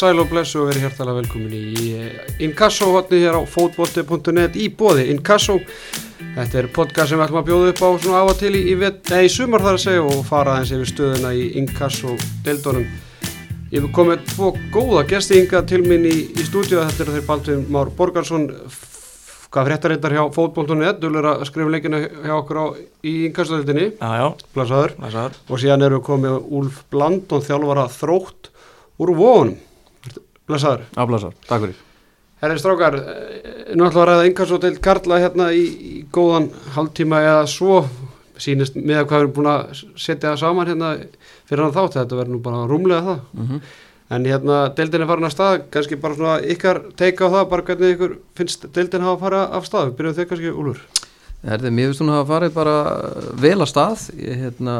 sæl og blessu og verið hjertalega velkomin í Inkasso-hotni hér á fótbolti.net í bóði Inkasso. Þetta er podcast sem við ætlum að bjóða upp á svona á og til í, í, nei, í sumar þar að segja og fara aðeins yfir stöðuna í Inkasso-deildunum. Ég hef komið tvo góða gesti ynga til minn í, í stúdíu, þetta eru þeir Baldvin Már Borgarsson, hvað fréttarreitar hjá fótbolti.net, þú er að skrifa leikina hjá okkur á, í Inkasso-deildinni, blæsaður, og síðan eru við komið Úlf Blandon, þjálfara þrótt úr vónum Blesaður Afblæsaður, takk fyrir. Herri Strákar, eh, nú ætlum við að ræða einhvers og til Karla hérna í, í góðan haldtíma eða svo. Sínist með hvað við erum búin að setja það saman hérna fyrir hann þátt. Þetta verður nú bara rúmlega það. Mm -hmm. en hérna deildin er farin að stað. Kannski bara svona ykkar teika á það bara hvernig ykkur finnst deildin hafa að fara af stað. Byrjuð þau kannski úlur Herði, mér finnst hún að hafa farið bara vel að stað. Hérna,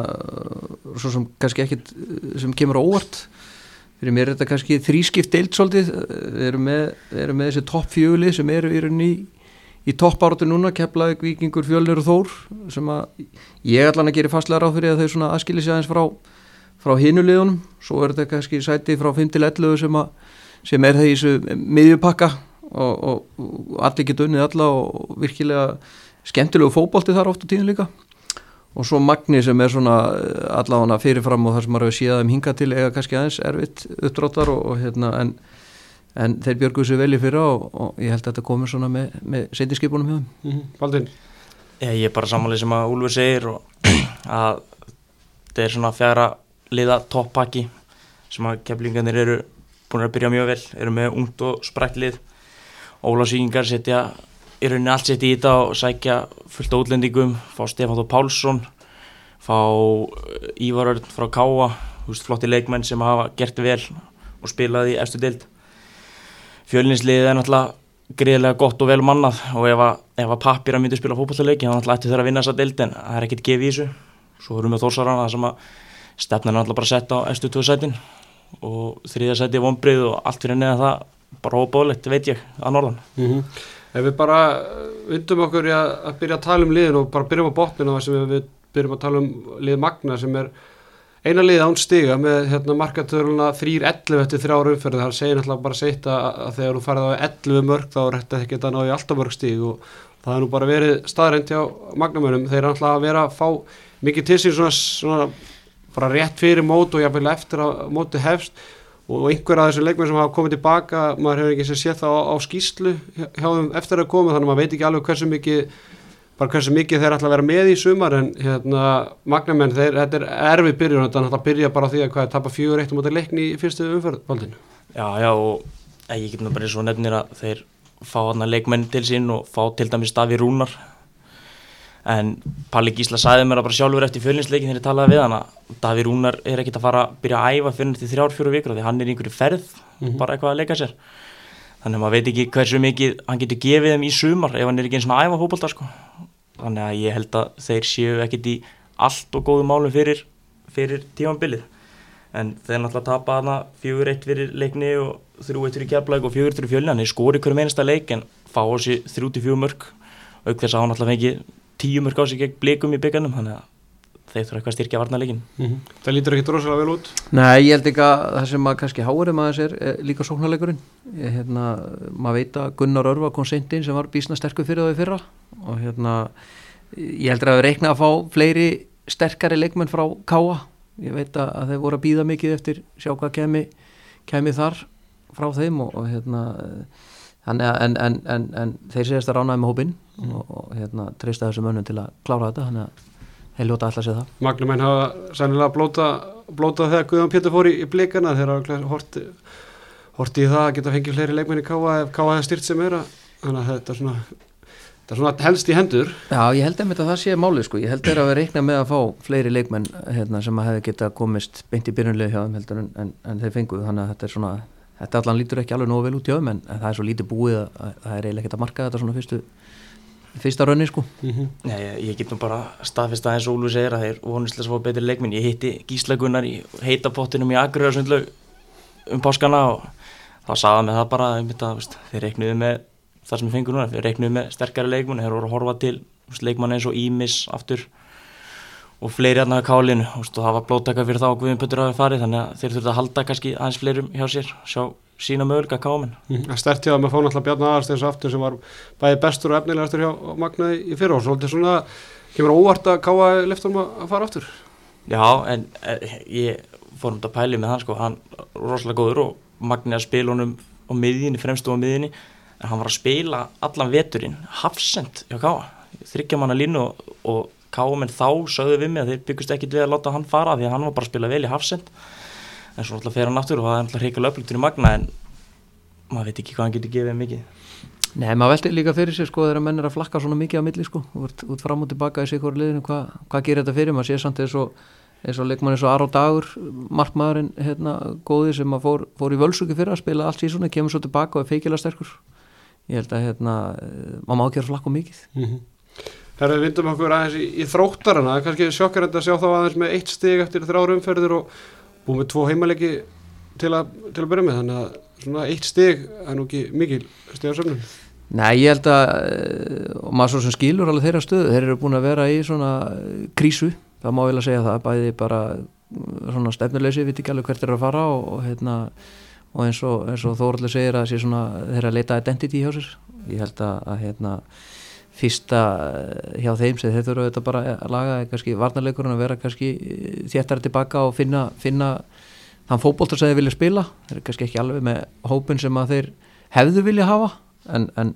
svo sem kannski ekkit sem kemur óvart fyrir mér er þetta kannski þrískipt deilt svolítið, við erum með, erum með þessi toppfjöli sem eru í rauninni í, toppáratu núna, Keflavík, Vikingur, Fjölnir og Þór sem að ég allan að gera fastlega ráð fyrir að þau svona aðskilis aðeins frá, frá hinulegunum, svo er þetta kannski sæti frá 5-11 sem, sem er það í þessu miðjupakka og, og, og allir geta unnið alla og virkilega skemmtilegu fókbólti þar oft á tíðin líka og svo Magni sem er svona eh, allavega fyrirfram og það sem maður hefur síðan um hinga til eða kannski aðeins erfitt uppdráttar og, og hérna en, en þeir björguðu sér vel í fyrra og, og ég held að þetta komur svona með, með seindiskipunum hjá þeim mm -hmm. Baldin? Ég er bara samanlega sem að Úlfur segir og að þetta er svona fjara liða toppakki sem að keflingarnir eru búin að byrja mjög vel, eru með ungt og sprækt lið Ólasíkingar setja í rauninni allt sett í þetta og sækja fullt útlendingum, fá Stefán Þó Pálsson fá eh, Ívarörn frá Káa, flotti leikmenn sem hafa gert vel og spilaði í eftir dild fjölinsliðið er náttúrulega greiðilega gott og vel mannað og ef að, að pappir að myndi spila fókbaltaleiki þá náttúrulega ætti þeirra að vinna þessa dild en það er ekkert gefið í þessu. Svo erum við þórsarana það sem að stefna náttúrulega bara setja á eftir tvö sætin og þriðja sæti vonbrið og allt fyrir neða það bara óbáðilegt veit ég að norðan. Mm -hmm. Ef við bara undum okkur í að, að byrja að tala um liðin og bara byrjum á botninu þar sem við, við byrjum að tala um lið Magna sem er eina lið án stiga með hérna, markatörluna 3-11 eftir þrjára umferði þar segir náttúrulega bara seitt að, að þegar þú farið á 11 mörg þá er þetta ekki að ná í alltaf mörg stig og það er nú bara verið staðrænt hjá Magnamönum þeir er náttúrulega að vera að fá mikið til sín svona, svona bara rétt fyrir mót og jáfnvegilega eftir að móti hefst og einhver af þessu leikmenn sem hafa komið tilbaka maður hefur ekki séð það á, á skýslu hjá þeim eftir að koma þannig að maður veit ekki alveg hversu mikið bara hversu mikið þeir ætla að vera með í sumar en hérna magnamenn þeir, þetta er erfið byrjun þetta er náttúrulega að byrja bara því að hvað er tapað fjögur eitt um átta leikni í fyrstu umförðvaldinu Já, já og ég get nú bara svo nefnir að þeir fá hana leikmenn til sín og fá til dæmis Daví Rúnar en Palli Gísla sæði mér að bara sjálfur eftir fjölinsleikin þegar ég talaði við hann að Daví Rúnar er ekkit að fara að byrja að æfa fyrir til þrjár, fjóru vikur því hann er í einhverju ferð mm -hmm. bara eitthvað að leika sér. Þannig að maður veit ekki hversu mikið hann getur gefið þeim í sumar ef hann er ekki eins og að æfa hópaldar sko. þannig að ég held að þeir séu ekkit í allt og góðu málum fyrir, fyrir tímanbilið en þeir náttúrulega tapa hana fjögur eitt fyrir leikni og þrjú eitt fyrir keflag og tíu mörg á sig gegn blikum í byggarnum þannig að þeir þurfa eitthvað að styrkja varnarleikin mm -hmm. Það lítur ekki drosalega vel út? Nei, ég held ekki að það sem að kannski háurum aðeins er, er líka sóknarleikurinn hérna, maður veit að Gunnar Örva kom sendin sem var bísna sterkur fyrir það í fyrra og hérna ég heldur að við reikna að fá fleiri sterkari leikmenn frá Káa ég veit að, að þeir voru að býða mikið eftir sjá hvað kemi, kemi þar frá þeim og, og hérna þannig að en, en, en, en þeir séðast að ránaði með hópin mm. og, og hérna treysta þessu mönnum til að klára þetta þannig að þeir ljóta alltaf sér það Magnumenn hafa sannilega blóta, blóta þegar Guðan Pétur fór í, í blikana þegar það horti, horti í það að geta fengið fleiri leikmenn í Káa ef Káa hefði styrt sem er þannig að þetta er svona Það er svona helst í hendur. Já, ég held einmitt að það sé málið sko. Ég held þeirra að við reikna með að fá fleiri leikmenn hérna, sem að hefði geta komist beint í byrjunlegu hjá þeim heldur en, en, en þeir fenguð. Þannig að þetta er svona þetta allan lítur ekki alveg nógu vel út í öðum en það er svo lítið búið að, að það er eiginlega ekkert að marka þetta svona fyrstu fyrsta raunni sko. Mm -hmm. Nei, ég, ég get nú bara staðfist aðeins og Úlfur segir að þeir vonislega svo betri leikminn ég hitti Gíslagunnar í heitapottinum í Akureyra um páskana og þá sagða með það bara að þeir reiknuðu með það sem við fengum núna, þeir reiknuðu með sterkari leikmenn þeir voru að horfa til leikmann eins og Ímis aftur og fleiri aðnaða kálinu. Og það var blóttaka fyrir þá og Guðin Pötur hafi farið þannig að þeir þurftu að halda kannski aðeins fleirum hjá sér sjá sína möguleika káminn Það stert hjá að fá náttúrulega Bjarni Aðarsteins aftur sem var bæði bestur og efnilegastur hjá Magnaði í fyrra og svolítið svona kemur óvart að káa leftum að fara aftur. Já, en eh, ég fór um þetta pæli með hann sko, hann rosalega góður og Magni að spila honum á miðjunni, fremstu á miðjunni en hann var að spila allan veturinn hafsend hjá káa þryggja manna línu og, og káa menn þá sögðu við mig að þeir byggust ekkit við að láta hann fara því að hann var bara að spila vel í hafsend en svo náttúrulega fer hann aftur og það er náttúrulega hreikulega upplugtur í Magna en maður veit ekki hvað hann getur gefið mikið. Nei, maður veldi líka fyrir sig sko þegar menn er að flakka svona mikið á milli sko. Út, út fram og tilbaka í sig hverju liðinu hvað hva gerir þetta fyrir, maður sé samt eins og eins og leikmann eins og Aró Dagur markmaðurinn hérna góði sem að fór, fór í völsugi fyrir að spila allt síðan kemur svo tilbaka og er feikilega sterkur. Ég held að hérna maður má ekki að flakka mikið. Mm -hmm. Herra, við vindum okkur aðeins í, í þróttarana. Kannski sjokkar þetta að sjá þá aðeins með eitt stig eftir þrjára umferðir og búið með tvo heimalegi til að, til að byrja með. Þannig að svona eitt stig er nú ekki mikil stig á sömnum Nei, ég held að og maður svo sem skilur alveg þeirra stöðu þeir eru búin að vera í svona krísu. Það má vel að segja það, bæði bara svona stefnuleysi, við veit ekki alveg hvert er að fara og, og hérna og eins og, og Þóraldur segir að svona, þeir að leita identity hjá sér. Ég held að, að hérna fyrsta hjá þeim sem þeir þurfa auðvitað bara að laga kannski varnarleikurinn að vera kannski þéttara tilbaka og finna, finna þann fókbóltar sem þeir vilja spila. Þeir eru kannski ekki alveg með hópin sem að þeir hefðu vilja hafa en, en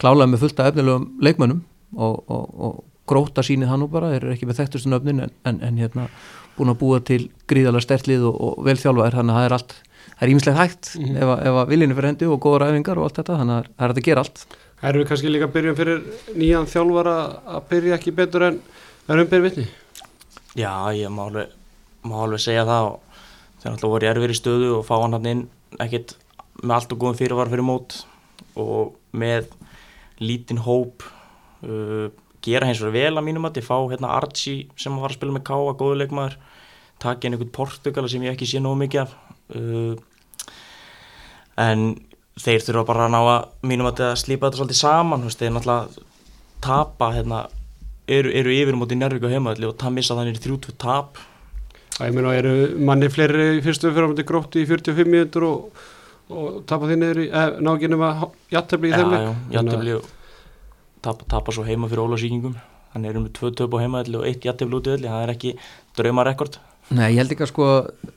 klálega með fullt af efnilegum leikmönnum og, og, og gróta sínið hann nú bara, þeir eru ekki með þekktustu nöfnin en, en, en hérna búin að búa til gríðalega stertlið og, og velþjálfaðir þannig að það er allt, það er ímislegt hægt mm -hmm. ef, ef að viljinu fyrir hendi og góða ræfingar og allt þetta, þannig að það er að gera allt Það eru kannski líka að byrja fyrir nýjan þjálfara að byrja ekki betur en er umbyrð vitni? Já, ég má alveg, má alveg segja það og þeir náttúrulega voru í erfiri stöðu og fá hann hann inn ekkit með allt og góðum fyrirvar fyrir mót og með lítinn hóp uh, gera hins vegar vel að mínum að þið fá hérna Archie sem var að spila með K.A. góðuleikmaður taka inn einhvern Portugala sem ég ekki sé nógu mikið af uh, en þeir þurfa bara að ná að mínum að slípa þetta svolítið saman veist, þeir náttúrulega tapa hérna, eru, eru yfir mútið Njárvík og heimaðalli og það missa þannig 30 tap. Það er mér að eru manni fleiri fyrstu fyrir að mútið grótt í 45 minnur og, og tapa niður í eh, náginum að jættabli í þeim Já, já, jættabli og tapa, tapa svo heima fyrir ólasíkingum þannig erum við tvö töp á heimaðalli og eitt jættabli út í öllu, það er ekki draumarekord Nei, ég held ekki að sko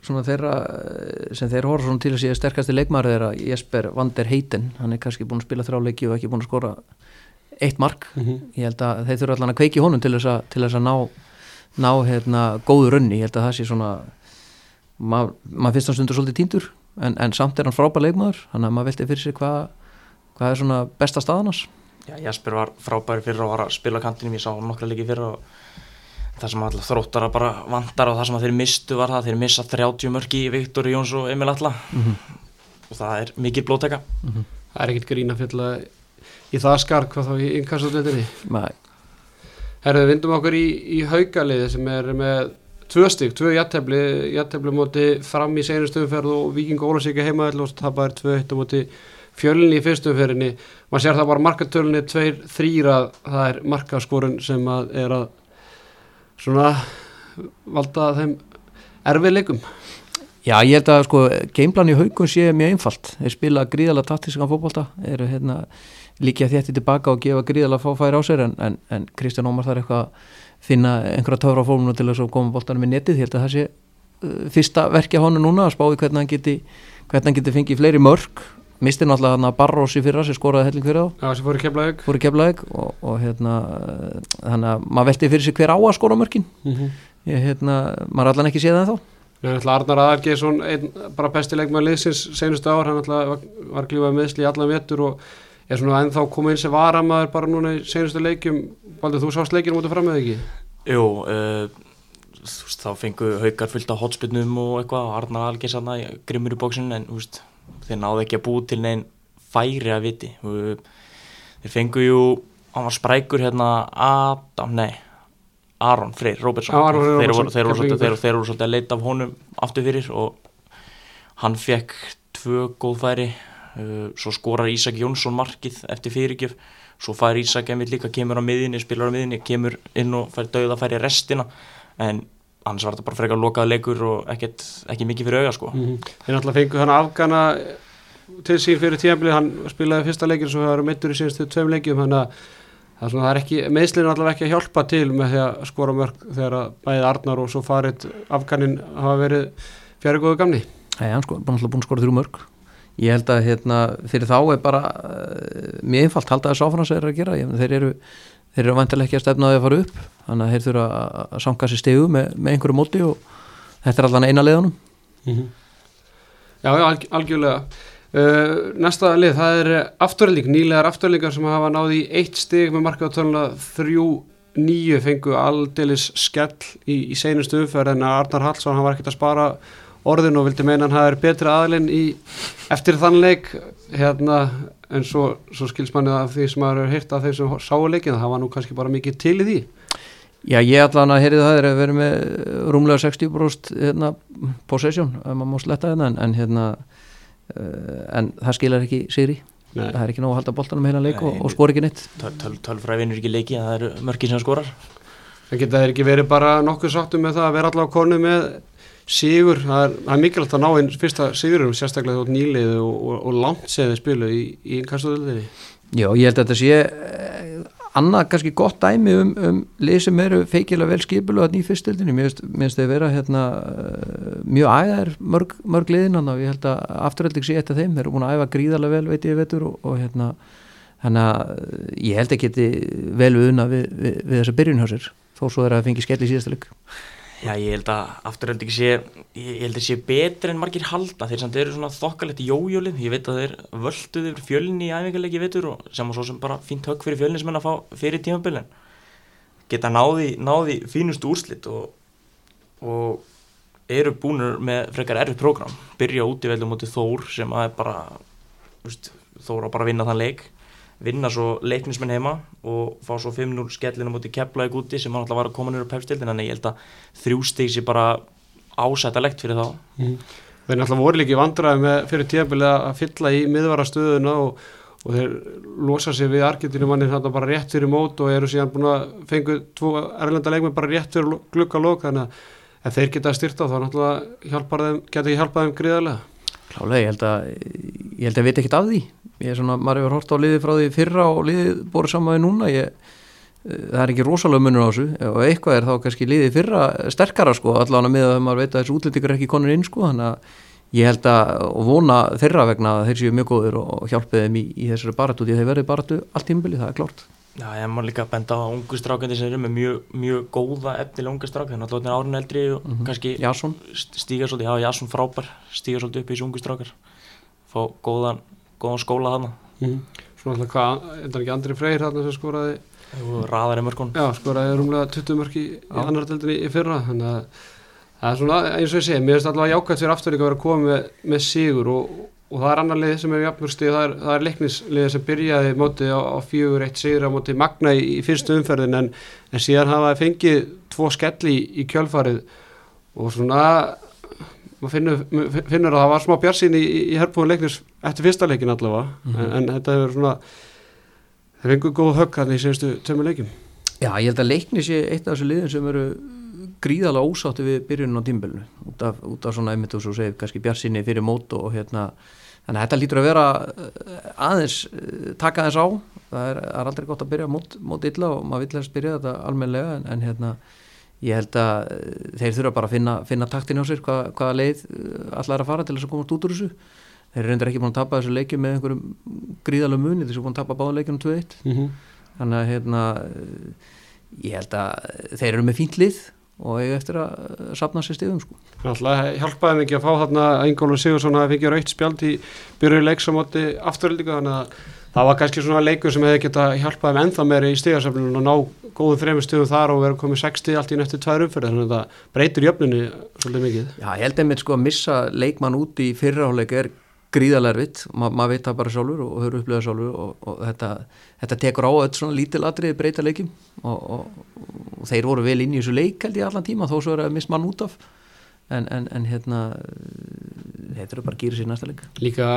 svona þeirra sem þeir horfa svona til að sé sterkasti leikmæri þeirra Jesper Vander Heiten hann er kannski búin að spila þráleiki og ekki búin að skora eitt mark. Mm -hmm. ég held að þeir þurfa allan að kveiki honum til þess að, til þess að ná, ná hérna góðu runni, ég held að það sé svona maður mað finnst hann stundur svolítið týndur en, en samt er hann frábær leikmæður þannig að maður velti fyrir sig hvað hva er svona besta staðanars Já, Jesper var frábær fyrir að, spila kantinum, ég sá nokkra leiki fyrir og það sem alltaf þróttar að bara vandar og það sem þeir mistu var það þeir missa 30 mörki í Viktor Jóns og Emil Alla mm -hmm. og það er mikið blóteka mm -hmm. Það er ekkit grína fyrir í það skark hvað þá í innkastöldinni Herðu, við vindum okkur í, í haugaliði sem er með tvö stygg, tvö jattefli jattefli móti fram í seinustöðumferð og Viking Ólasíka heimaðall og það er tvö hittu móti fjölinni í fyrstumferðinni maður sér það bara markatölunni tveir þrýra, það er markaskorun sem að er að svona valda þeim erfiðleikum? Já, ég held að sko geimplan í haugun sé mjög einfalt. Þeir spila gríðala taktískan fókbólta eru hérna líka þétti tilbaka og gefa gríðala fáfæri á sér en, en, en Kristján Ómar þarf eitthvað að finna einhverja töfra fólkuna til þess að koma bóltanum í netið, ég held að það sé uh, fyrsta verkja hánu núna að spáði hvernig hann geti hvernig hann geti fengið fleiri mörg misti náttúrulega hann að Barros í fyrra sem skoraði helling fyrir þá. Já, sem fór í keflaug fór í keflaug og, og hérna þannig að maður velti fyrir sig hver á að skora mörkin. Mm -hmm. ég, hérna, maður allan ekki séð það þá Nei, alltaf Arnar Aðargeisson bara bestileik með liðsins senustu ár hann alltaf var klífað meðsli í allan vettur og er svona ennþá komið eins sem var að maður bara núna í senustu leikum Baldur, þú sást leikinu mútið fram með ekki? Jú, uh, þá fengu haugar fullt á hotspinnum og eitthvað og Arnar Aðargeisson grimmur í bóksinu en veist, þeir náðu ekki að bú til neinn færi að viti. Þeir fengu jú hann var sprækur hérna Adam, nei Aron Freyr Robertson þeir voru, svolítið, að leita af honum aftur fyrir og hann fekk tvö góð færi. Svo skorar Ísak Jónsson markið eftir fyrirgjöf. Svo fær Ísak einmitt líka, kemur á miðinni, spilar á miðinni kemur inn og fær dauða færi restina. En annars var þetta bara frekar lokaða leikur og ekkert, ekki mikið fyrir auga sko. Mm -hmm. Þeir náttúrulega fengu þannig afgana til sín fyrir tíðanbili, hann spilaði fyrsta leikin svo það eru meittur í síðustu tveim leikjum þannig að það er, það er ekki, meðslinu allavega ekki að hjálpa til með því að skora mörg þegar að bæðið Arnar og svo farið afgannin hafa verið fjari góðu gamni. Nei, hann sko, búin að skora þrjú mörg ég held að hérna, fyrir þá er bara uh, mjög einfalt áfram sem þeir eru að gera. Ég, þeir eru, þeir eru vantilega ekki að stefna að fara upp þannig að þeir þurfa að sanga sér stegu með, með einhverju móti og þetta er allan eina leiðunum mm -hmm. Já, alg, algjörlega. Uh, Næsta lið, það er afturlík, nýlegar afturlíkar sem hafa náði eitt stig með markaðatöluna þrjú nýju fengu aldeilis skell í, í seinustu umferð en Arnar Hallsson, hann var ekkert að spara orðin og vildi meina hann hafi betri aðlinn eftir þann leik hérna, en svo, svo skils manni að því sem maður hefur hýrt af þeir sem sáu leikin það var nú kannski bara mikið til í því. Já, ég allan að heyrið það er að vera með rúmlega 60% hérna, possession, ef maður má sletta hérna en, en hérna uh, en það skilar ekki sigri. Nei. það er ekki nóg að halda boltanum heila leik Nei, og, og skor ekki neitt. Tölfræðin er ekki leiki, það eru mörgir sem skorar. Það geta ekki verið bara nokkuð sáttum með það að vera allavega konu með sigur, það er, mikilvægt að ná einn fyrsta sigurum, sérstaklega þótt nýlið og, og, og langt segði spilu í, í innkastuðuðinni. Já, ég held að þetta sé eh, annað kannski gott dæmi um, um lið sem eru feikilega vel skipilu að nýfyrstildinni, mér finnst það að vera hérna, eh, mjög æðar mörg, mörg liðinan og ég held að afturhalding sé eftir þeim, þeir eru búin að æfa gríðarlega vel veit ég veitur og, og hérna þannig að ég held að geti vel unna við, við, við þessa byrjunhásir þó svo er að fengi skell í síðasta lík Já, ég held að afturhald ekki sé ég held að sé betri en margir halda. Þeir samt eru svona þokkalegt í jójólið. Ég veit að þeir völduði fyrir fjölni í æfingarleiki veitur og sem og svo sem bara fínt högg fyrir fjölni sem henn að fá fyrir tímabilin. Geta náði, náði fínust úrslitt og, og eru búinur með frekar erfið program byrja út í veldum mútið Þór sem að er bara veist, Þór á bara að vinna þann leik vinna svo leiknismenn heima og fá svo 5-0 skellinu mútið Keflavík úti sem hann alltaf var að koma nýra á pefstildin þannig ég held að þrjústík sé bara ásættalegt fyrir þá mm. Þeir náttúrulega voru líki vandraði fyrir tíabilið að fylla í miðvarastöðuna og, og þeir losa sig við Argentínum manni þetta bara rétt fyrir mót og eru síðan búin að fengu tvo erlenda leikmenn bara rétt fyrir glukkalók þannig að ef þeir geta styrta þá náttúrulega geta ekki hjálpað þeim gríðarlega Klálega, ég held að ég held að veit ekkert af því. Ég er svona, maður hefur hort á liði frá því fyrra og liði bórið saman við núna. Ég, eh, það er ekki rosalega munur á þessu. Og eitthvað er þá kannski liði fyrra sterkara sko, allavega með að maður veit að þessu útlendingar er ekki konur inn sko, þannig að ég held að, og vona þeirra vegna að þeir séu mjög góður og hjálpið þeim í, í þessari baratu, því þeir verði baratu allt tímbili, það er klart Já, ég má líka benda á ungustrákandi sem eru með mjög, mjög góða efnilega ungustrákandi þannig að er árun eldri og mm -hmm. kannski Jasson. stíga svolítið, já Jasson frábær stíga svolítið upp í þessu ungustrákar fá góðan góðan skóla þarna mm. Svona alltaf hvað, er það ekki Andri Freyr þarna sem skoraði Raðar í mörgum Já, skoraði rúmlega 20 mörg í, í annar deldinni í fyrra þannig að það er svona eins og ég segi, mér finnst alltaf jákvæmt fyrir afturlíka að vera komið með, með sigur og, og það er annar lið sem er jafnmörgstið, það er, er leiknislið sem byrjaði mótið á, á fjögur eitt sigur á mótið Magna í, í fyrstu umferðin en, en síðan hafaði fengið tvo skelli í, í kjölfarið. Og svona maður finnur, finnur að það var smá bjarsín í, í herrbúin leiknis eftir fyrsta leikin allavega. Mm -hmm. en, en þetta hefur svona það er einhver góð högg hann í senstu tömmu leikim Já, ég held að leiknis sé eitt af þessu liðin sem eru gríðalega ósátti við byrjunum á tímbelnu út út af svona einmitt og svo segið kannski bjarsíni fyrir mót og hérna þannig að þetta lítur að vera eh, aðeins eh, taka þess á. Það er, er aldrei gott að byrja mót, mót illa og maður vill helst byrja þetta almenlega en, en hérna ég held að eh, þeir þurfa bara að finna, finna taktin á sér hvað, hvaða leið allar að fara til þess að komast út úr þessu. Þeir eru reyndar ekki búin að tapa þessu leikju með einhverjum gríðalög muni þeir eru búin að tapa báða leikjum 2-1 mm -hmm. þannig að hérna, ég held að þeir eru með fínt lið og ég eftir að sapna sér stíðum sko. Alltaf hjálpaði mikið að fá þarna að Ingólu Sigursson hafi fikið raukt spjald í byrju leiksamóti afturöldinga þannig að það var kannski svona leikur sem hefði geta hjálpað með ennþá meiri í stíðarsefnunum og ná góðu þrejum stíðum þar og verið komið 60 allt í neftir tvær umfyrir þannig að það breytir jöfnunni svolítið mikið. Já, ég held einmitt sko að missa leikmann út í fyrraháleik er gríðalervitt, Ma, maður veit það bara sjálfur og höfur upplöðað sjálfur og, og þetta, þetta tekur á öll svona lítil atrið breyta leikim og, og, og þeir voru vel inn í þessu leik held ég allan tíma þó svo er að mist mann út af. En, en, en hérna þetta eru bara að gýra sér næsta leik. Líka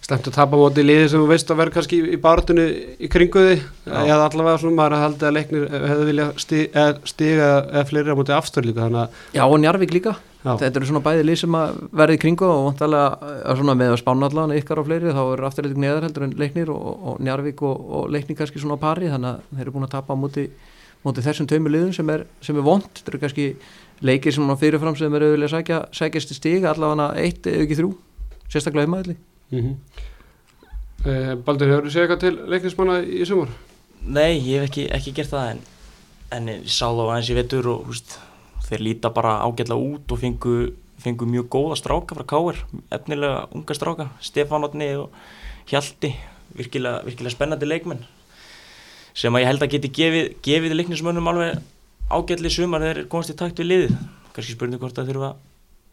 slemt að tapa móti í liði sem þú veist að verður kannski í, báratunni í kringuði eða allavega svona maður að halda að leiknir hefði vilja stiga eða fleiri á móti afstöð líka Já og Njarvík líka Já. þetta eru svona bæði lið sem að verði í kringu og vantalega svona með að spána allan ykkar á fleiri þá eru afturleitik neðar heldur en leiknir og, og Njarvík og, og leiknir kannski svona á pari þannig að þeir eru búin að tapa á móti, móti þessum tveimur liðum sem er, sem er vond þetta eru kannski leikir sem fyrirfram sem eru auðvitað sækja, sækjast í stig allavega eitt eða ekki þrjú sérstaklega heimaðli mm uh, Baldur, hefur þú segið eitthvað til leiknismanna í sumar? Nei, ég hef ekki, ekki gert það en, en sá þá aðeins ég veitur og húst, þeir líta bara ágætlega út og fengu, fengu mjög góða stráka frá Káir, efnilega unga stráka, Stefán Otni og Hjalti, virkilega, virkilega spennandi leikmenn sem að ég held að geti gefið, gefið leiknismönnum alveg ágætli sumar þegar þeir komast í takt við liðið, kannski spurning hvort að þurfa að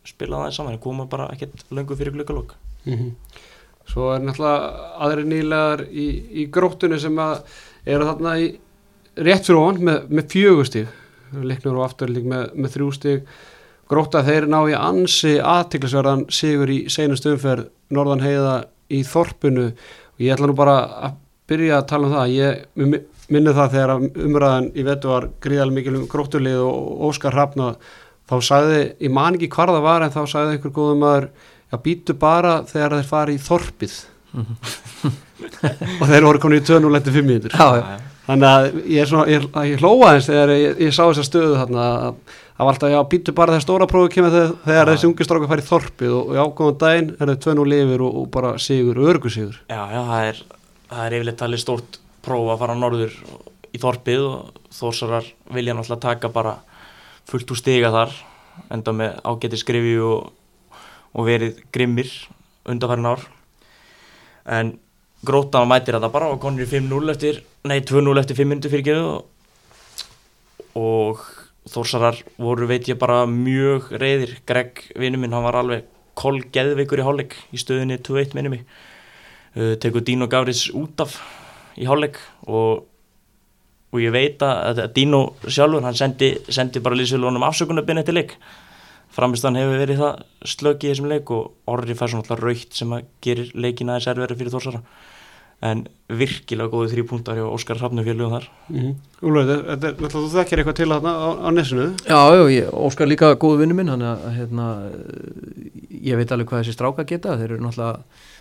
spila það saman, það koma bara ekkert löngu fyrir glöggalokk. Mm Svo er náttúrulega aðri nýlegar í, í gróttunni sem að eru þarna í rétt fyrir ofan með, með fjögustíg leiknur og afturlík með, með þrjústíg grótta þeir ná í ansi aðtiklisverðan sigur í seinust umferð Norðan heiða í Þorpunu og ég ætla nú bara að byrja að tala um það. Ég minni það þegar umræðan í vetu var gríðalega mikil um gróttulið og Óskar Hrafna þá sagði, ég man ekki hvar það var en þá sagði einhver góðum aður já býtu bara þegar þeir fari í þorpið. Og þeir voru komin í 2.5 minútur þannig að ég, er svona, ég, ég hlóa eins þegar ég, ég sá þessa stöðu þarna. Að það var alltaf já býtu bara þegar stóra prófi kemur þegar, þegar þessi ungi stráka fari í þorpið og, og góðan daginn er það 2.0 lifir og, og bara sigur, örgusigur Já, já, það er, það er yfirleitt talið stórt próf að fara norður í þorpið og þórsarar vilja náttúrulega taka bara fullt úr stiga þar enda með ágæti skrifi og og verið grimmir undanfærin ár. En grótan mætir þetta bara og konur í 5-0 eftir, nei 2-0 eftir 5 minntu fyrir geðu og, og þórsarar voru veit ég bara mjög reyðir Greg vinnu minn, hann var alveg koll geðveikur í hálfleik í stöðinni 2-1 minnum mig. Uh, tekur Dino Gavris út af í hálfleik og og ég veit að, að Dino sjálfur hann sendi, sendi bara Lísvöldunum afsökunarbyrni til leik. Framistan hefur verið það slöki í þessum leik og orri fær svona alltaf raukt sem að gerir leikin aðeins erferi fyrir Þórsara en virkilega góði þrjú punktar hjá Óskar Hrafnufjörlu og þar. Mm -hmm. Úlfur, þetta er þú þekkir eitthvað til þarna á, á nesinu? Já, já, ég, Óskar líka góð vinnu minn hann að hérna, ég veit alveg hvað þessi stráka geta þeir eru náttúrulega,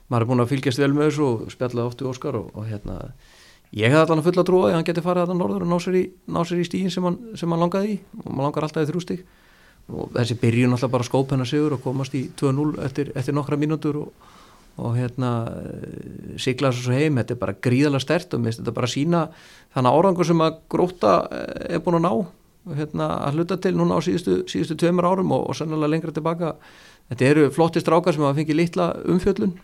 maður er búin að fylgjast vel með þessu og spjallað oft við Óskar og, og hérna ég hef allan að fulla trúa að hann geti farið að það norður og ná sér í, ná sér í stígin sem hann, sem hann langaði í og maður langar alltaf í þrjústík og þessi byrjun alltaf bara skóp hennar sigur og komast í 2-0 eftir, eftir nokkra mínútur og, og hérna sigla þessu heim, þetta er bara gríðalega stert og minnst þetta bara sína þannig árangur sem að gróta er búin að ná hérna, að hluta til núna á síðustu, síðustu tveimur árum og, og sannlega lengra tilbaka. Þetta eru flotti strákar sem hafa fengið litla umfjöllun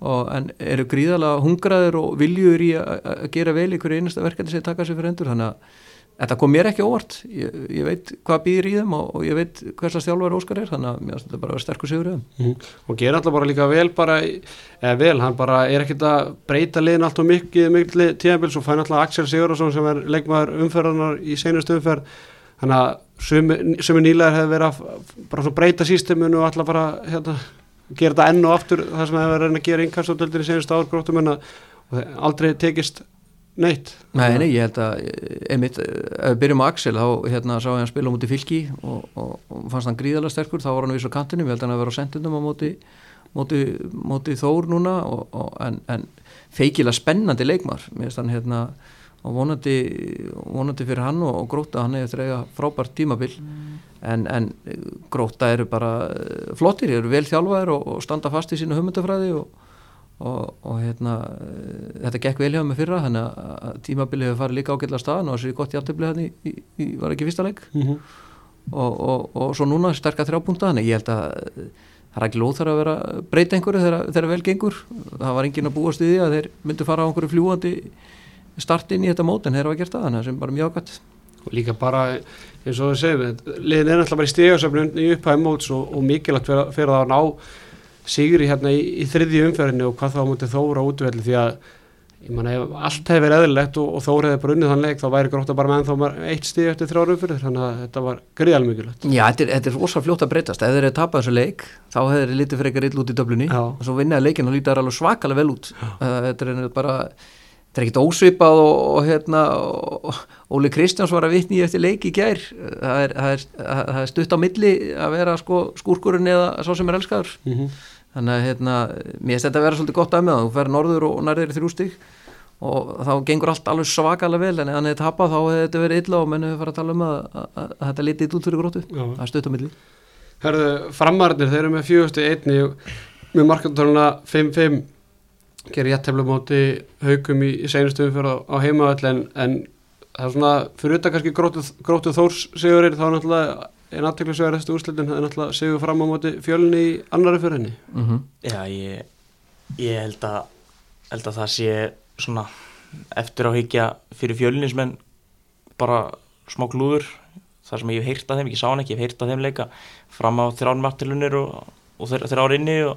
og, en eru gríðalega hungraðir og viljur í að gera vel hverju einasta verkefni sem taka sér fyrir endur þannig að Þetta kom mér ekki óvart, ég, ég veit hvað býðir í þeim og, og ég veit hversast þjálfur Óskar er, þannig að mér finnst þetta bara að vera sterkur sigur. Mm. Og ger alltaf bara líka vel bara, eða vel, hann bara er ekkit að breyta liðin alltaf mikið, mikið tíðanbils og fæn alltaf Axel Sigurðarsson sem er leikmaður umferðarnar í senust umferð, þannig að sumi nýlegar hefur verið að bara svo breyta sístemunu og alltaf bara hérna, gera þetta enn og aftur það sem hefur verið að gera en að aldrei tekist neitt. Nei, nei, ég held að einmitt, ef við byrjum á Axel þá hérna sá ég hann spila á móti fylki og, og, og fannst hann gríðalega sterkur, þá var hann á kantinu, við held hann að vera á sendundum á móti, móti, móti Þór núna og, en, en feikilega spennandi leikmar hann hérna og vonandi, vonandi fyrir hann og gróta hann hefur þrega frábært tímabill mm. en, en gróta eru bara flottir, eru vel þjálfaðir og standa fast í sínu humundafræði og og, og hérna þetta gekk vel hjá mig fyrra þannig að tímabilið hefur farið líka ágætla staðan og þessi gott hjarteblið hann í, í, í, var ekki fyrsta leik. Mm -hmm. og, og, og svo núna sterkar þrjápunta þannig ég held að það er ekki lóð þar að vera breyta einhverju þegar, vel gengur. Það var engin að búast í því að þeir myndu fara á einhverju fljúandi startin í þetta mót en þeir hafa gert það þannig að er bara mjög ágætt. Og líka bara eins og það segjum liðin er náttúrulega bara í stegasöfnun í upphæðum móts og mikilvægt fyrir að ná sigri hérna í, í þriðji umferðinu og hvað þá mútið þóra útvelli því að ég manna ef allt hefði verið eðlilegt og, og þóra hefði bara unnið þann leik þá væri grótt að bara meðan þá eitt stíð eftir þrjára umferðir þannig að þetta var gríðal mikilvægt. Já, þetta er, þetta er ósað fljótt að breytast. Ef þeir eru tapað þessu leik þá hefur þeir litið eitthvað ill út í döflunni Já. og svo vinnaði leikin og lítið alveg svakalega vel út. Þetta er bara þetta er ekkit ósvipað og, og, hérna, Óli Kristjáns var að vitni eftir leik í gær. Það er, það er, það er stutt á milli að vera sko skúrkurinn eða sá sem er elskaður. Mm -hmm. Þannig að hérna, mér finnst þetta að vera svolítið gott að með það, þú fer norður og nærðir þrjú stig og þá gengur allt alveg svakalega vel en ef hann hefði tapað þá hefði þetta verið illa og menn hefur farið að tala um að, að, að, að þetta litið út fyrir grótu, það er stutt á milli. Herðu, framarnir, þeir eru með fjögustu einni með markantóluna 5-5 gerir jættefla móti haugum í, í seinustöfum fyrir á, á heimavall en, en það er svona fyrir utan kannski grótu, grótu þórs sigurinn þá náttúrulega einn úrslitin það er náttúrulega sigur fram á móti fjölunni í annari fyrir henni mm -hmm. Já, ég, ég held, að, held að það sé svona eftir á higgja fyrir fjölinismenn bara smá klúður. Þar sem ég hef heyrt að þeim, ekki sá hann ekki, ég hef heyrt að þeim leika fram á þrjárn martilunir og, og þeir, þeir ára inni og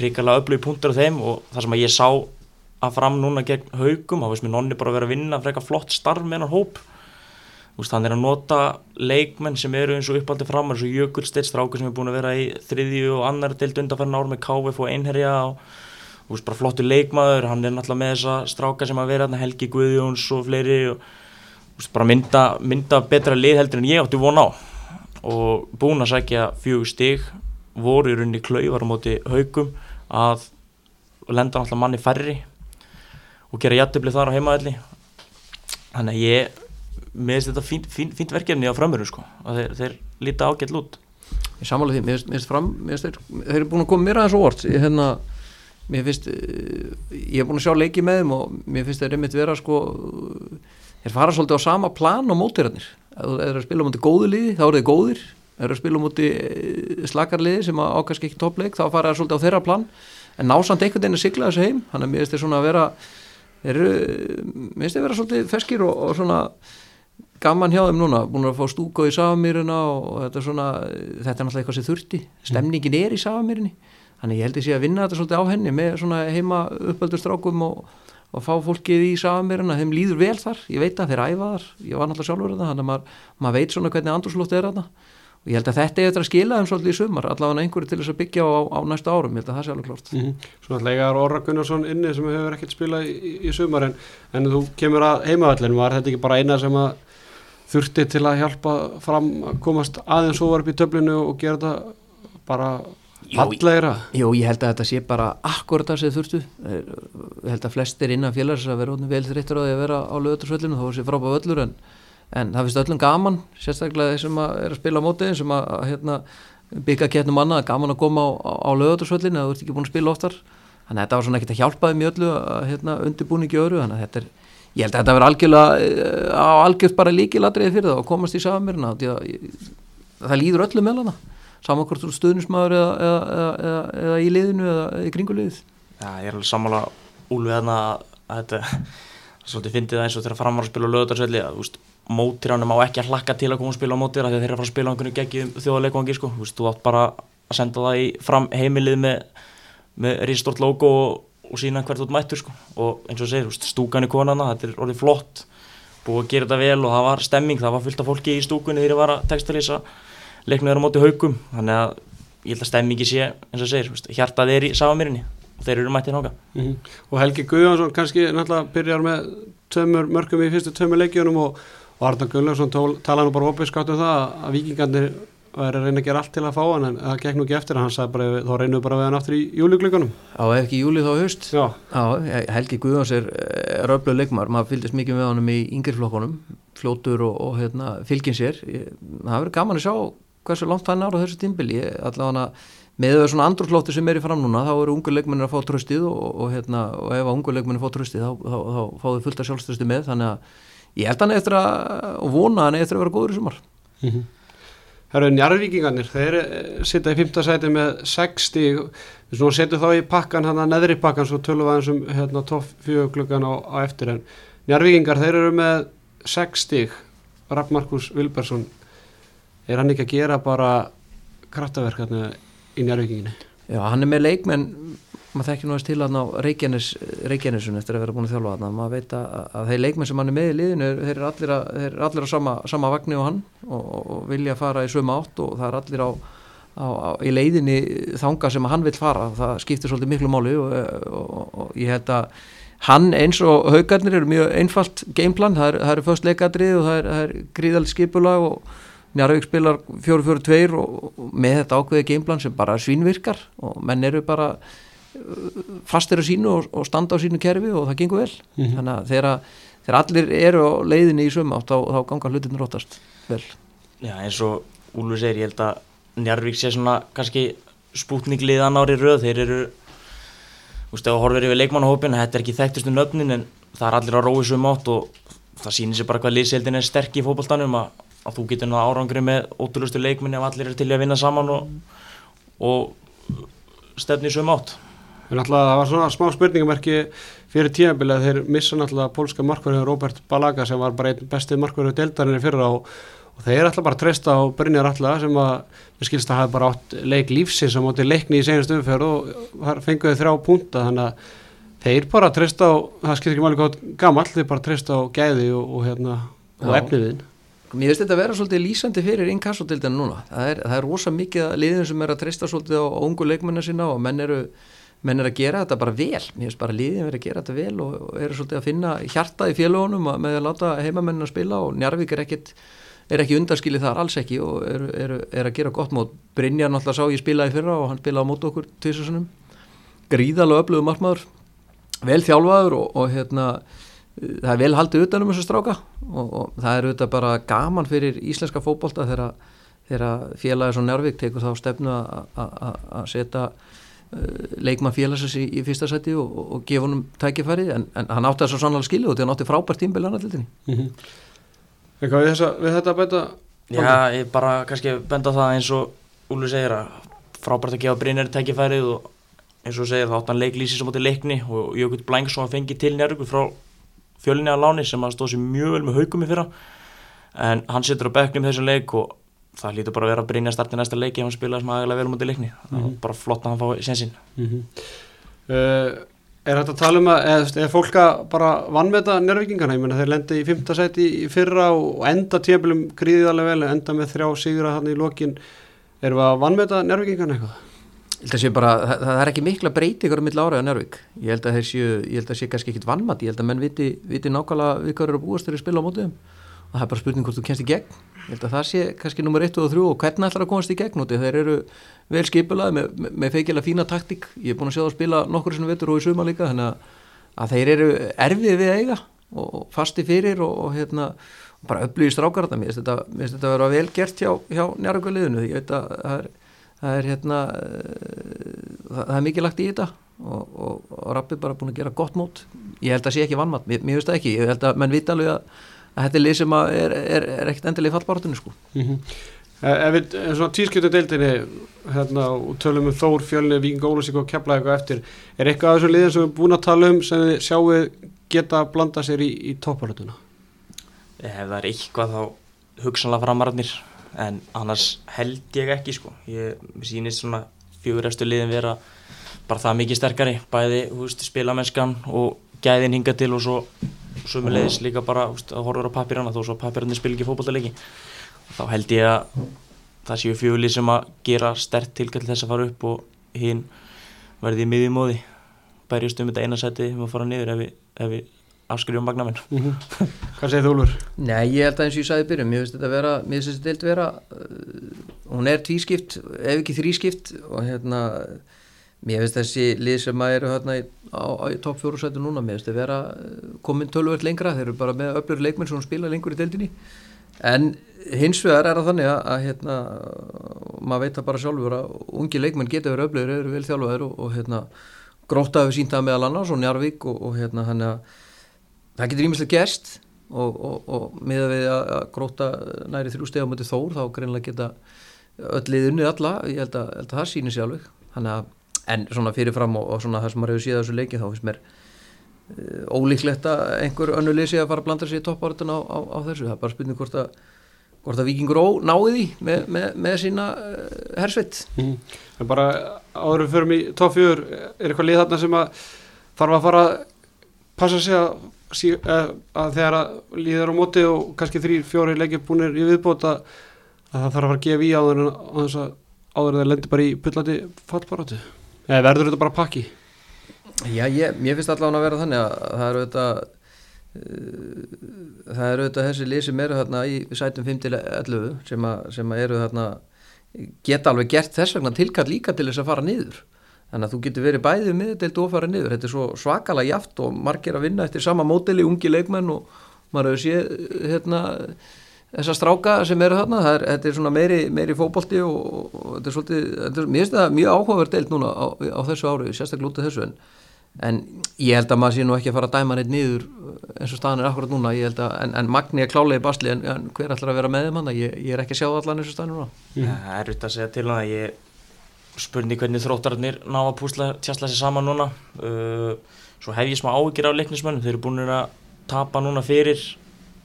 ríkala öflug punktur af þeim og það sem að ég sá að fram núna gegn haugum, þá veist mér nonni bara að vera að vinna freka flott starf með hann hóp veist, hann er að nota leikmenn sem eru eins og uppaldi framar eins og Jökull Steinn strákur sem er búin að vera í þriðju og annar deild undanferðin ár með KVF og Einherja og þú veist, bara flottur leikmaður. Hann er náttúrulega með þessa stráka sem að vera Helgi Guðjóns og fleiri og þú veist, bara mynda, mynda betra lið heldur en ég átti von á. Og búin að sækja fjögur stig voru í rauninni klaufar á móti haugum að lenda náttúrulega manni færri og gera jættubli þar á heimaðalli þannig að ég mér finnst þetta fínt, fínt, fínt verkefni á framöru sko, að þeir, þeir líta ágætt lút ég samála því, mér finnst- fram mér finnst þeir, þeir eru búin að koma mér aðeins óvart. Ég, hérna, mér finnst eh, ég er búin að sjá leiki með þeim og mér finnst þeir einmitt vera sko þeir fara svolítið á sama plan og mótirarnir ef þeir eru að spila á móti góðu liði þá eru þeir góðir. Þeir eru að spila á móti eh, slakarliði sem á kannski ekki toppleik þá fara þeir svolítið á þeirra plan. En násamt einhvern veginn að sigla þessu heim. Þannig að mér finnst þeir svona að vera þeir eru, mér finnst þeir vera svolítið feskir og, og svona gaman hjá þeim núna, búin að fá stúka í Safamýruna og þetta er svona þetta er náttúrulega eitthvað sem þurfti, stemningin er í Safamýrinni, þannig ég held ég sé að vinna þetta svolítið á henni með svona heima uppöldustrákum og, og fá fólkið í Safamýruna, þeim líður vel þar ég veit að þeir æfa þar, ég var náttúrulega sjálfur þetta, þannig að maður, maður veit svona hvernig andurslótt er þarna. Og ég held að þetta er eftir að skila þeim svolítið í sumar, allavega einhverju til þess að byggja á, á næsta árum, ég held að það sé alveg klart mm -hmm. Svona legar Orra Gunnarsson inni sem hefur ekkert spilað í, í sumar en, en þú kemur að heimavallin var þetta ekki bara eina sem að þurfti til að hjálpa fram að komast aðeins upp í töflinu og gera þetta bara Jú, fallegra. Jú, ég held að þetta sé bara akkurat það sem þið þurftu ég held að flestir innan félags að vera vel þreyttur á því að vera á lögutursvöllinu að sé frábæð öllur en, en það finnst öllum gaman sérstaklega þeir sem að er að spila á móti sem að, að hérna, byggja kettnum annað gaman að koma á, á, lögutursvöllinu að þú ert ekki búin að spila oftar. Þannig að þetta var svona ekkert að hjálpa þeim í öllu að hérna, undirbúningi öru þannig að þetta er ég held að þetta verði algjörlega eh, algjörð bara líkiladriði fyrir það og komast í samirna það líður öllum með hana. Saman hvort þú ert stuðnismæður eða, eða, eða, eða, í liðinu eða í kringu liðið. Já, ég er alveg sammála úlfið þarna að þetta svolítið fyndið það eins og þeirra framvar að spila á lögutarsvelli að veist, mótir ánum á ekki að hlakka til að koma að spila á mótir að þeir eru að fara að spila á einhvern geggjum þjóðarleikvangi sko, þú átt bara að senda það í fram heimilið með, með risstort logo og, og sína hvert út mættur sko. Og eins og segir, stúkan í konana, þetta er orðið flott búið að gera þetta vel og það var stemming, það var fullt af fólki í stúkunni þegar ég var að textalýsa leiknum þeirra móti haugum þannig að ég held að stemmingi sé eins og segir, hjartað er í Safamýrinni og þeir eru mættið nága mm og Helgi Guðjónsson kannski náttúrulega byrjar með tömur mörgum í fyrstu tömur leikjunum og, og Arna Guðlaugsson tala nú bara opiðskátt um það að vikingarnir væri að reyna að gera allt til að fá hann en það gekk nú ekki eftir hann sagði bara þá reynum við bara við hann aftur í júliklíkunum á ef ekki júli þá haust. Já, Já, Helgi Guðjóns er, er öflug leikmar, maður fylgist mikið með honum í yngirflokkunum, fljótur og, og hérna, fylgin sér. Það verður gaman að sjá hversu langt hann ára þessu tímbili, allavega með þau svona andrúrslóttir sem er í fram núna þá eru ungu leikmennir að fá tröstið og, og, hérna, og ef ungu leikmennir fá tröstið þá, þá, þá, þá fá þau fullt af sjálfstöðstu með. Þannig að ég held hann eftir að og vona hann eftir að vera góður í sumar Það eru njarðvíkingarnir, þeir eh, sitja í fymta sæti með 6 stíg, við svona setjum þá í pakkan hann að neðri pakkan svo tölum við aðeins um hérna, topp fjöguglugan á, á eftir en njarðvíkingar þeir eru með 6 stíg, Rapp Markus Vilbersson, er hann ekki að gera bara kraftaverk hérna í njarðvíkinginni? Já, hann er með leikmenn maður þekkir nú aðeins til hann á Reykjanes Reykjanesun eftir að vera búin að þjálfa hann maður veit að, að þeir leikmenn sem hann er með í liðinu þeir eru allir, að, þeir eru allir á sama, sama vagni og hann og, og vilja fara í sömu átt og það er allir á, á, á í leiðinni þanga sem hann vil fara. Það skiptir svolítið miklu máli og, og, og ég held að hann eins og haugarnir eru mjög einfalt gameplan, það eru er först leikadrið og það er, er gríðald skipulag og Njarvík spilar 4-4-2 og, með þetta ákveði gameplan sem bara svínvirkar og menn eru bara fastir á sínu og, og standa á sínu kerfi og það gengur vel. Mm -hmm. þannig að þegar, þegar allir eru á leiðinni í söm átt þá, þá ganga hlutin rótast vel. Já eins og Úlfur segir ég held að Njarvík sé svona kannski spútningliðan ári röð. Þeir eru Þú veist, ef þú horfir yfir leikmannahópin, þetta er ekki þekktustu nöfnin en það er allir á rói svo mátt og það sýnir sér bara hvað liðseldin er sterk í fókbaltanum að, að þú getur náða árangri með ótrúlustu leikminni ef allir er til að vinna saman og, og stefni svo mátt. Það var svona smá spurningamerki fyrir tímabilið þeir missa náttúrulega pólska markverðið Robert Balaga sem var bara einn bestið markverðið deildarinni fyrra og og þeir ætla bara að treysta á Brynjar Alla sem að við skilst að hafa bara átt leik lífsins á móti leikni í senast umferð og fenguði þrjá punta þannig að þeir bara treysta á það skilst ekki máli hvað gammal þeir bara treysta á gæði og, og, hérna, og efniðin Mér finnst þetta að vera svolítið lýsandi fyrir inkassotildinu núna það er, það er rosa mikið að liðin sem er að treysta svolítið á ungu leikmennar sína og menn eru menn er að gera þetta bara vel. Mér finnst bara liðin verið að gera þetta vel og, og eru svolítið að finna hjarta í félagunum með að láta heimamennin að spila og Njarvík er ekkit er ekki undarskilið þar alls ekki og er, er, er að gera gott mót. Brynjar náttúrulega sá ég spilaði fyrra og hann spilaði á mót okkur tviðsessunum gríðalega öflögu markmaður vel þjálfaður og, og hérna það er vel haldið utanum þessu stráka og, og það er auðvitað bara gaman fyrir íslenska fókbólta þegar, félagið svo nærvík tekur þá stefnu að setja leikmann félagsins í, í fyrsta seti og, og gefa honum tækifæri en, en hann átti þess að sannlega skilu og þetta átti frábært tímbil hann allir. Eitthvað við, við þetta að bæta? Já, ég bara kannski benda það eins og Úlu segir að frábært að gefa Brynjarri tækifærið og eins og segir það átt hann leiklýsi sem átti leikni og Jökull Blængsson fengi til njárvíkur frá fjölinni að láni sem að stóð sér mjög vel með haugum í fyrra en hann situr á bekknum þessum leik og það lítur bara að vera að Brynjar starti næsta leiki ef hann spilaði sem aðeinslega vel mútið leikni mm -hmm. það var mhm. bara flott að hann fái sensin mm -hmm. uh, Er þetta að tala um að, eða er fólk að bara vannmeta nærvíkingana, ég menna þeir lendi í fymta sæti í fyrra og enda tjöflum gríðiðarlega vel, enda með þrjá sigra hann í lokin, erum við að vannmeta nærvíkingana eitthvað? Ég held að sé bara, það, það er ekki mikla breytingar um mill ára á nærvík, ég held að þeir séu, ég held að sé kannski ekkit vannmat, ég held að menn viti, viti nákvæmlega við hvað eru að búast þegar þeir spila á mótuðum og það er bara spurning hvort þú kennst í gegn ég held að það sé kannski nummer 1 og 3 og hvernig ætlar að komast í gegn út þeir eru vel skipulaði með, með, með feikilega fína taktík, ég er búin að sjá það að spila nokkur sem veitur og í suma líka þannig að, þeir eru erfið við eiga og fasti fyrir og, og hérna bara upplýðist rákar þetta, mér finnst þetta að vera vel gert hjá, hjá njárugaliðinu ég veit að það er, það er hérna það, það er mikið lagt í þetta og, og, og Rappi bara búin að gera gott mót. Ég held að sé ekki vannmatt, mér, finnst það ekki. Ég held að menn vita alveg að að þetta er lið sem er, er, er ekkert endilega fallbáratunni sko mm -hmm. Ef við, svona tískjötu deildinni hérna, og tölum um Þór, Fjölni, Víking, Ólusík og Kefla eitthvað eftir, er eitthvað af þessum liðin sem við erum búin að tala um sem við sjáum geta að blanda sér í, í toppáratuna? Ef það er eitthvað þá hugsanlega framararnir en annars held ég ekki sko ég sýnist svona fjögurefstu liðin vera bara það mikið sterkari bæði, hú veist, spilamennskan og gæðin hinga til og svo sömulegis líka bara úst, að horfa á papirana þó svo papirarnir spil ekki fókbaltalegi þá held ég að það séu fjöli sem að gera stert tilkall þess að fara upp og hinn verði í miðjumóði bærjast um þetta eina seti um að fara niður ef við, við afskrifum magnamenn mm -hmm. Hvað segir þú Úlfur? Nei, ég held að eins og ég sagði byrjum mér finnst þetta að vera, mér finnst þetta vera uh, hún er tvískipt, ef ekki þrískipt og hérna Mér finnst þessi lið sem að eru hérna í, á topp fjórusætu núna, mér finnst það vera eh, komin tölvöld lengra, þeir eru bara með öflur leikmenn sem spila lengur í deildinni. En hins vegar er það þannig að, að hérna, maður veit það bara sjálfur að ungi leikmenn geta verið öflur, eru vel þjálfaður og, og hérna gróta hefur sínt það meðal annars og Njarvík og, og hérna hann að það getur ímislega gerst. Og, og með að við að gróta næri þrjú steg á mötu þór þá greinlega geta öll liðunni alla, ég held að, held að það sýnir sjálfur, hann að en svona fyrirfram og, og svona það sem maður hefur síðan þessu leiki þá finnst mér uh, ólíklegt að einhver önnu leysi að fara að blanda sér í toppáratan á, á, á þessu, það er bara spurning hvort að hvort að vikingur ó náði því með, með, með sína uh, hersveit. Mm. En bara áður við förum í toppfjör, er eitthvað lið þarna sem að þarf að fara að passa sig að, að, að þegar að líður á móti og kannski þrý, fjóri leikir búinir í viðbóta að það þarf að fara að gefa í áður en áður að það lendir bara í pullati fallbarátu eða verður þetta bara pakki? Já, ég, mér finnst allavega að vera þannig að það eru auðvitað uh, það eru auðvitað þessi lið sem eru þarna í sætum 5-11 sem, sem eru þarna geta alveg gert þess vegna tilkall líka til þess að fara niður þannig að þú getur verið bæðið miðdeild og fara niður þetta er svo svakalega jaft og margir að vinna eftir sama móteli, ungi leikmenn og maður hefur séð hérna, þessa stráka sem eru þarna er, þetta er svona meiri, meiri fótbolti og, og, og þetta er svolítið, þetta er, mér finnst það mjög áhugaverð deild núna á, á þessu ári, sérstaklega út af þessu en, en ég held að maður sé nú ekki að fara að dæma neitt niður eins og staðan er akkurat núna að, en, en Magni er klálega í basli en, en hver ætlar að vera með þeim hann ég, ég er ekki að sjá allan eins og staðan núna. Það er auðvitað að segja til hann að ég spurning hvernig þróttararnir ná að púsla tjastla sér saman núna. Uh, svo hef ég smá áhyggjur af leiknismönnum þeir eru búin að tapa núna fyrir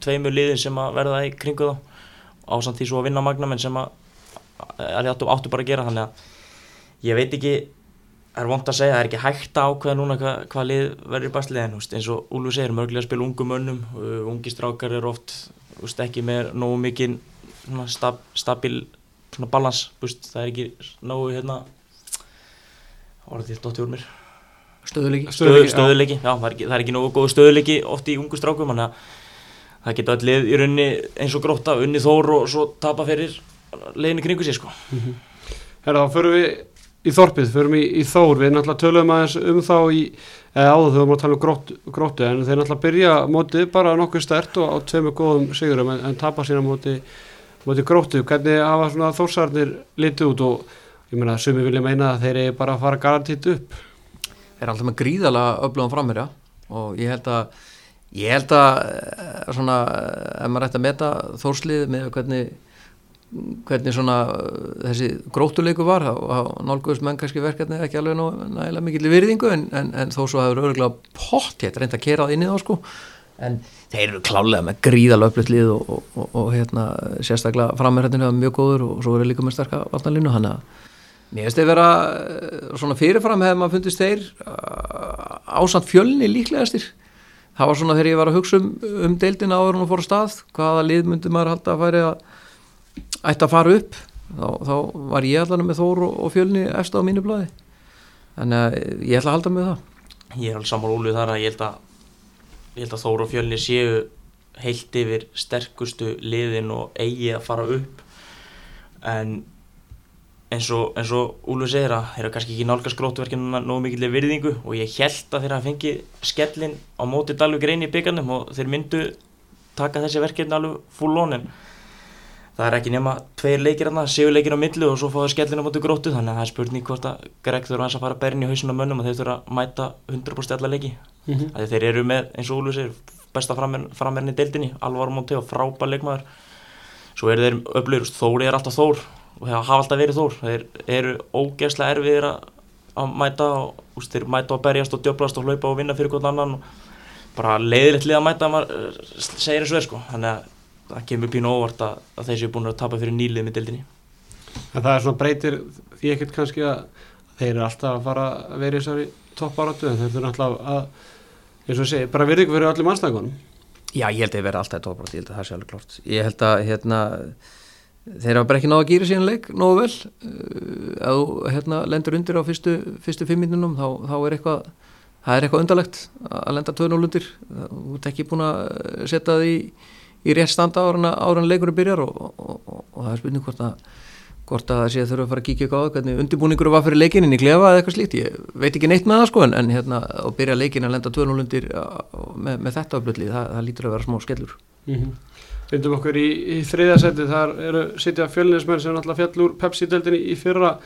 tveimur liðin sem að verða í kringu þá ásamt því svo að vinna magnamenn sem að er áttu, áttu bara að gera. Þannig að ég veit ekki það er vont að segja, það er ekki hægt að ákveða núna hvað, hvað lið verður í basli en úst, eins og Úlfur segir, mörglega að spila ungum mönnum uh, ungi strákar eru oft úst, ekki með nógu mikið stab, stabil svona balans það er ekki nógu hérna orðið dótti úr mér. Stöðuleiki Stöðu, Stöðugleiki, já. stöðuleiki, já, það er ekki, það er ekki nógu góð stöðuleiki oft í ungu strákum þannig að það geta öll lið í rauninni eins og gróta unni þór og svo tapa fyrir liðinu kringu sér sko. Herra, þá förum við í þorpið, förum í, í Þór, við náttúrulega töluðum aðeins um þá í, eða áður þegar við vorum að tala um gróttu, gróttu en þeir náttúrulega byrja mótið bara nokkuð stert og á tveimur góðum sigurum en, en tapa sína móti, móti gróttu, hvernig hafa svona þórsarnir litið út? Og ég meina, sumi vilja meina að þeir eru bara að fara garantít upp. er alltaf með gríðalega öflugum framherja og ég held að ég held að eh, svona, ef maður ætti að meta þórslið með hvernig hvernig svona eh, þessi gróttuleiku var þá nálguðust menn kannski verkefni ekki alveg nú nægilega mikil virðingu en, en, en þó svo hefur örgulega pott hétt reynd að kera það inn í þá sko en þeir eru klálega með gríðalega öflugt lið og, og, og, og hérna sérstaklega framherjarnir hafa mjög góður og svo eru líka með sterka vatnalínu hann að Mér finnst þeir vera eh, svona fyrirfram hefði maður fundist þeir ásamt fjölni líklegastir. Það var svona þegar ég var að hugsa um, um deildina áður að fóra stað, hvaða lið myndi maður halda að færi að ætti að fara upp. Þá, þá var ég allan með Þór og, og fjölni eftir á mínu bladi. Þannig að ég ætla að halda með það. ég er alveg sammála Úlfur þar að ég held að ég held að Þór og Fjölni séu heilt yfir sterkustu liðin og eigi að fara upp en eins og, og Úlfur segir að þeir eru kannski ekki nálgast grótverkinu nógu mikill virðingu og ég held að þeir hafa fengið skellin á móti Dalvik reyni í byggarnum og þeir myndu taka þessi verkefni alveg full on en það er ekki nema tveir leikir þarna, séu leikir á millu og svo fáðu skellin á móti gróttu þannig að það er spurning hvort að Greg þurfa að fara að berja í hausinu á mönnum og þeir þurfa að mæta 100% alla leiki. Mm -hmm. þeir eru með, eins og Úlfur segir besta frammerinn í deildinni, Alvar Monti og frábær leikmaður. Svo eru þeir öflur, Þóri er alltaf Þór og það hafa alltaf verið Þór þeir eru ógeðslega erfiðir að, að mæta og úst, þeir mæta og berjast og djöblast og hlaupa og vinna fyrir hvern annan og bara leiðilegt lið að mæta maður eh, segir eins og er sko þannig að það kemur pínu óvart að, að þeir séu búin að tapa fyrir nýlið með deildinni En það er svona breytir því ekkert kannski að þeir eru alltaf að fara að vera í þessari toppáratu en þeir þurfa alltaf að, eins og ég segi, bara virðingu fyrir öllum anstæðingunum. Já, ég held að þeir vera alltaf í tóprátt, ég held að það sé alveg klart. Ég held að hérna, þeir hafa bara ekki náða að gýra síðan leik nógu vel. Uh, ef þú hérna, lendur undir á fyrstu, fyrstu fimm minnunum þá, þá er eitthvað, það er eitthvað undarlegt að lenda 2-0 undir. Þú ert ekki búin að setja það í, í rétt standa ára en leikurinn byrjar og, og, og, og það er spurning hvort að hvort að það sé að þurfa að fara að kíkja eitthvað á hvernig undirbúningur var fyrir leikinin í klefa eða eitthvað slíkt, ég veit ekki neitt með það sko en, en hérna að byrja leikin að lenda 2-0 undir á- með, með þetta öflutlið, það, það lítur að vera smá skellur. Mm Vindum okkur í, í þriðja seti, þar eru sitja fjölninsmenn sem náttúrulega fjall úr Pepsi-deldinni í fyrra.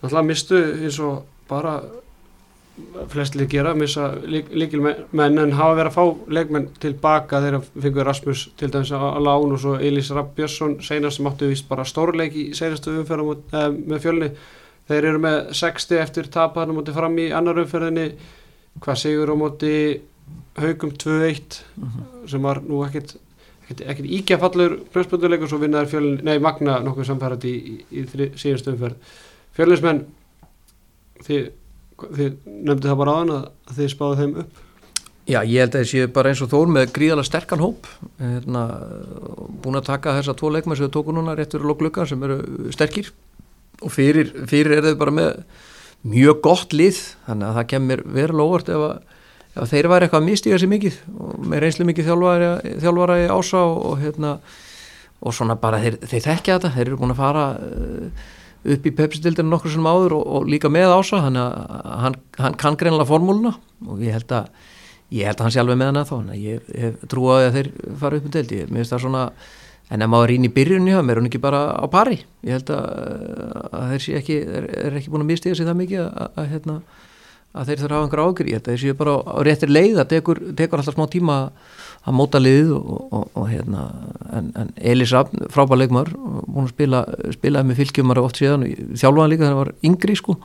Náttúrulega mistu eins og bara flest lið gera, missa líkilmenn en hafa verið að fá leikmenn tilbaka þegar fengur Rasmus til dæmis að lán og svo Elís Rapp Björnsson seinast sem áttu vist bara stórleik í seinastu umferða eh, með fjölni. Þeir eru með 60 eftir tapaðan á móti fram í annar umferðinni. Hvað sigur á móti haugum 2-1 sem var nú ekkert ekkert, ekkert íkja fallur brjóðspönduleikur svo vinnaður fjölin, nei Magna nokkuð samfærandi í, í, í síðastu umferð. Fjölinsmenn þið, þið nefndi það bara aðan að, þið spáðu þeim upp. Já, ég held að það séu bara eins og þór með gríðalega sterkan hóp. Hérna, búin að taka þessa tvo leikmenn sem þau tóku núna rétt fyrir lokklukka sem eru sterkir. Og fyrir, fyrir er þau bara með mjög gott lið. Þannig að það kemur verulega óvart ef, að, ef þeir væri eitthvað að mistiga sér mikið og með reynslu mikið þjálfara, þjálfara í ása og, og hérna og svona bara þeir, þeir þekkja þetta, þeir eru búin að fara uh, upp í pepsitildinu nokkur sem áður og, og líka með ása að hann, hann kann greinlega formúluna og ég held að ég held að hann sé alveg með þá þannig að ég hef trúið að þeir fara upp um deild. Ég finnst það svona en ef maður rýn í byrjunni þá er hún ekki bara á pari? Ég held að, að þeir ekki er, er ekki búin að mistiga sig það mikið að, að, hérna, að þeir þurfa að hafa einhver ég held að þeir séu bara á, réttir leið það tekur, tekur alltaf smá tíma að móta liðið og, og, og hérna en, en Elisa, frábær leikmar að spila, spilaði með fylgjumar oft síðan, þjálfaði líka þegar hann var yngri sko.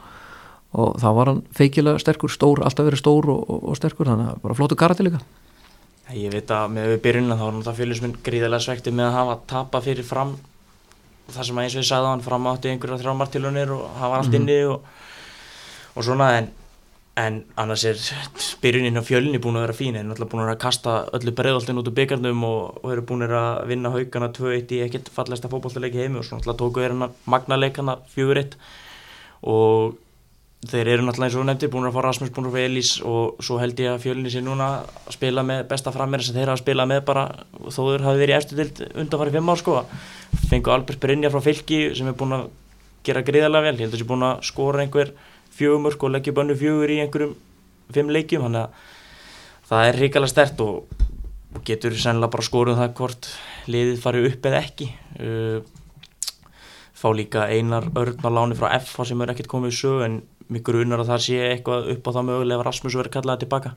Og þá var hann feikilega sterkur, stór, alltaf verið stór og, og sterkur, þannig að bara flótu karati líka. Ég veit að með við byrjunna þá var náttúrulega fjölusminn gríðarlega svekti með að hafa tapa fyrir fram það sem að eins og ég sagði á hann fram átti einhverja þrjámartilunir og hafa allt inni og, og svona en, en annars er byrjunin á fjölinni búin að vera fín en náttúrulega búin að kasta öllu breiðoltin út úr byggarnum og, og eru búin að vinna haugana 2-1 í ekkert fallesta fókbóltalegi heimi og svona náttúrulega tóku er hann að magna leikana 4-1 og þeir eru náttúrulega eins og nefndir búin að fá Rasmus búin að fá Elís og svo held ég að fjölinni sé núna að spila með besta frammeira sem þeir hafa spilað með bara þó þeir hafi verið í eftir dild undanfarið fimm ár sko. Fengu Albert Brynjar frá fylki sem er búin að gera greiðarlega vel ég held að sé búin að skora einhver fjögumörk og leggja bönnu fjögur í einhverjum fimm leikjum þannig að það er ríkala stert og, og getur sennilega bara skoruð það hvort liðið farið upp eða ekki. Uh, fá líka einar örn á láni frá F sem er ekkert komið í sög en mig grunar að það sé eitthvað upp á það mögulega ef Rasmus verður kallaði tilbaka.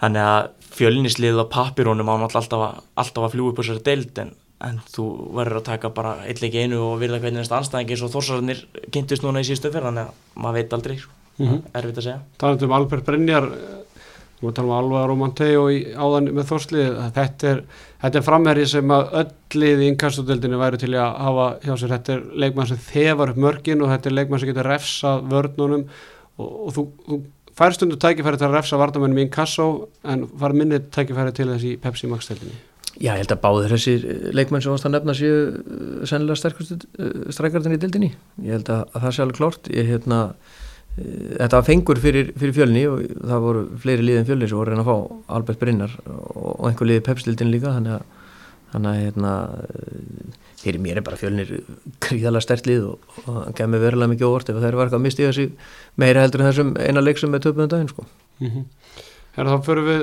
Þannig að fjölinisliðið á pappirónum án alltaf alltaf að fljúi upp á þessari deild en, en þú verður að taka bara eitthvað einu og virða hvernig næsta anstæðingi eins og þórsararnir kynntist núna í síðustu fyrir þannig að maður veit aldrei mm -hmm. erfitt að segja. Talað um Albert Brynjar Við varum að tala um Alva Romanteo áðan með þórslið þetta er, er framherri sem að öll lið í innkastöldinni væri til að hafa hjá sér. Þetta er leikmann sem þefar upp mörgin og þetta er leikmann sem getur refsa vörnunum. Og, og þú, þú fær stundu tækifæri til að refsa vartamennum í inkassó en far minni tækifæri til þess í Pepsi Max-stöldinni Já, ég held að báður þessir leikmenn sem ást að nefna séu uh, sennilega sterkast uh, strækartin í dildinni ég held að, að það sé alveg klárt ég hérna þetta var fengur fyrir, fyrir fjölni og það voru fleiri liðin fjölni sem voru reyna að fá Albert Brynnar og einhver liði pepsildin líka þannig að, hérna, fyrir mér er bara fjölnir gríðalega stert lið og, það kemur verulega mikið óvart ef það er verið að misti þessi meira heldur en þessum eina leik sem er töfum daginn sko. mm -hmm. Hérna þá fyrir við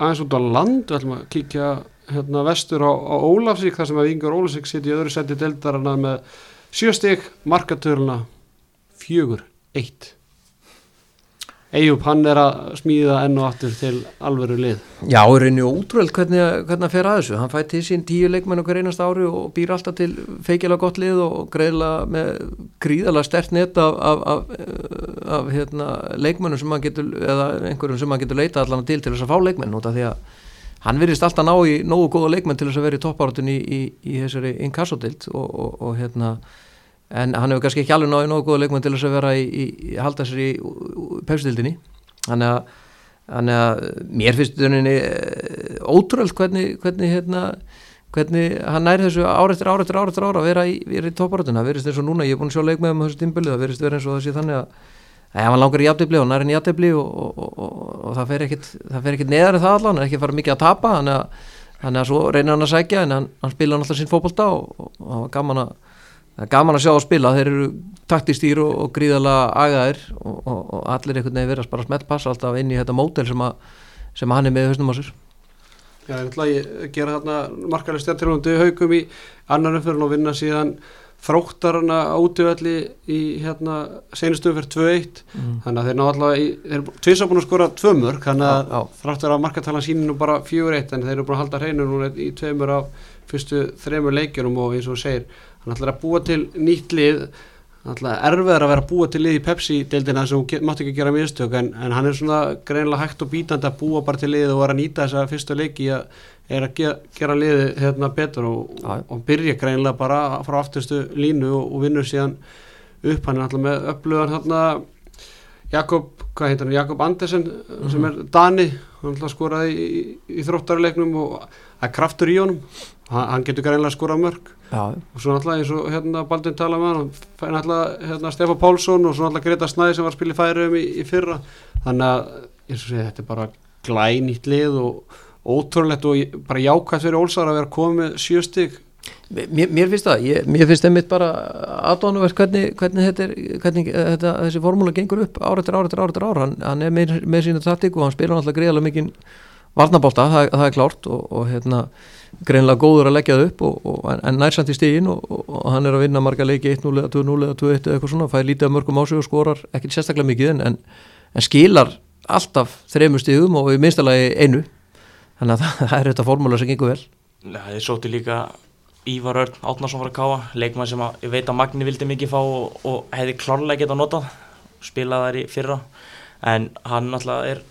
aðeins út á land við ætlum að kíkja hérna vestur á, á Ólafsík þar sem að Vingur Ólafsík sitt í öðru seti deldarana með sjöstík markatörluna fjögur eitt. Eyjup hann er að smíða enn og aftur til alveru lið. Já, er einnig ótrúlega hvernig, hvernig hann fer að þessu. Hann fætti sín tíu leikmenn okkur einast ári og býr alltaf til feikjala gott lið og greiðla með gríðala stert net af, af, af, af hérna, leikmennum sem hann getur eða einhverjum sem hann getur leita allan til til þess að fá leikmenn út af því að hann virðist alltaf ná í nógu góða leikmenn til þess að vera í toppáratun í, í, í þessari inkassodild og, og, og hérna en hann hefur kannski ekki alveg náðu nógu góða leikmenn til þess að vera í, í, halda sér í pefstildinni þannig að, þannig að mér finnst þenni eh, ótrúld hvernig hvernig, hérna, hvernig hann næri þessu eftir ára eftir ára að vera í, í tóparáttuna, verist eins og núna ég er búin að sjá leik með um þessu tímbili, það verist verið eins og það sé þannig að ef hann langar í jafntefli og næri í jafntefli og, og, og, og það fer ekkit neðar en það allan, hann er ekki að fara mikið að tapa þannig að, þannig að svo reynir hann að sækja en hann, hann spila hann alltaf sín fókbalta og það var gaman að það er gaman að sjá að spila, þeir eru taktistýr og, gríðalega agaðir og, allir einhvern veginn verðast bara smelt passa alltaf inn í þetta mótel sem, sem hann er með höstum á sér. Já, ég ætla að gera þarna markalega stjartilhundu haugum í annan umfjörn og vinna síðan þróttarana átöðalli í hérna senustu umfjörn 2-1 mm. þannig að þeir ná alltaf, þeir eru tviðsabun að skora tvö mörg, þannig að já. þráttur að markatalan síni nú bara 4-1 en þeir eru búin að halda hreinu núna í tveimur af fyrstu þreimur leikjunum og eins og segir hann ætlar að búa til nýtt lið ætlar erfiðar að vera að búa til lið í Pepsi-deildina sem hún mátt ekki gera mistök en, en hann er svona greinlega hægt og bítandi að búa bara til lið og vera að nýta þessa fyrstu leiki að er að gera, gera liði hérna betur og, og byrja greinlega bara frá afturstu línu og, og vinnur síðan upp. Hann alltaf með upplöðan hérna Jakob, hvað heitir hann, Jakob Andersen sem er Dani, hann ætla að skora í, í, í þróttarleiknum og það er kraftur í honum, hann, hann getur greinlega að skora mörg Já, og svo náttúrulega eins og hérna Baldvin tala með hann, hann fær náttúrulega hérna Stefán Pálsson og svo náttúrulega Greta Snæði sem var að spila í færiðum í, í fyrra, þannig að eins og segja, þetta er bara glænýtt lið og ótrúlegt og bara jákvæmt fyrir Ólsar að vera komið með sjö stig mér, mér finnst það, ég, mér finnst einmitt bara aðdónuvert hvernig, hvernig, þetta er, hvernig þetta, þessi formúla gengur upp ár eftir ár eftir ár eftir ár, hann, hann er með, með sína taktík og hann spila náttúrulega greiðlega mikinn varnabólta, það, það er klárt og, og hérna, greinlega góður að leggja það upp og, og, en, nærsamt í stígin og, hann er að vinna marga leiki 1-0 eða 2-0 eða 2-1 eða eitthvað svona, fær lítið af mörgum á sig og skorar ekkert sérstaklega mikið en, en, en skilar alltaf þremur stígum og í minnstallagi einu. Þannig að það, það er þetta formúla sem gengur vel. Það er sóti líka Ívar Örn Átnarsson var að káa, leikmann sem að, ég veit að Magni vildi mikið fá og, og hefði klárlega getað notað, spilað þær í fyrra, en hann alltaf er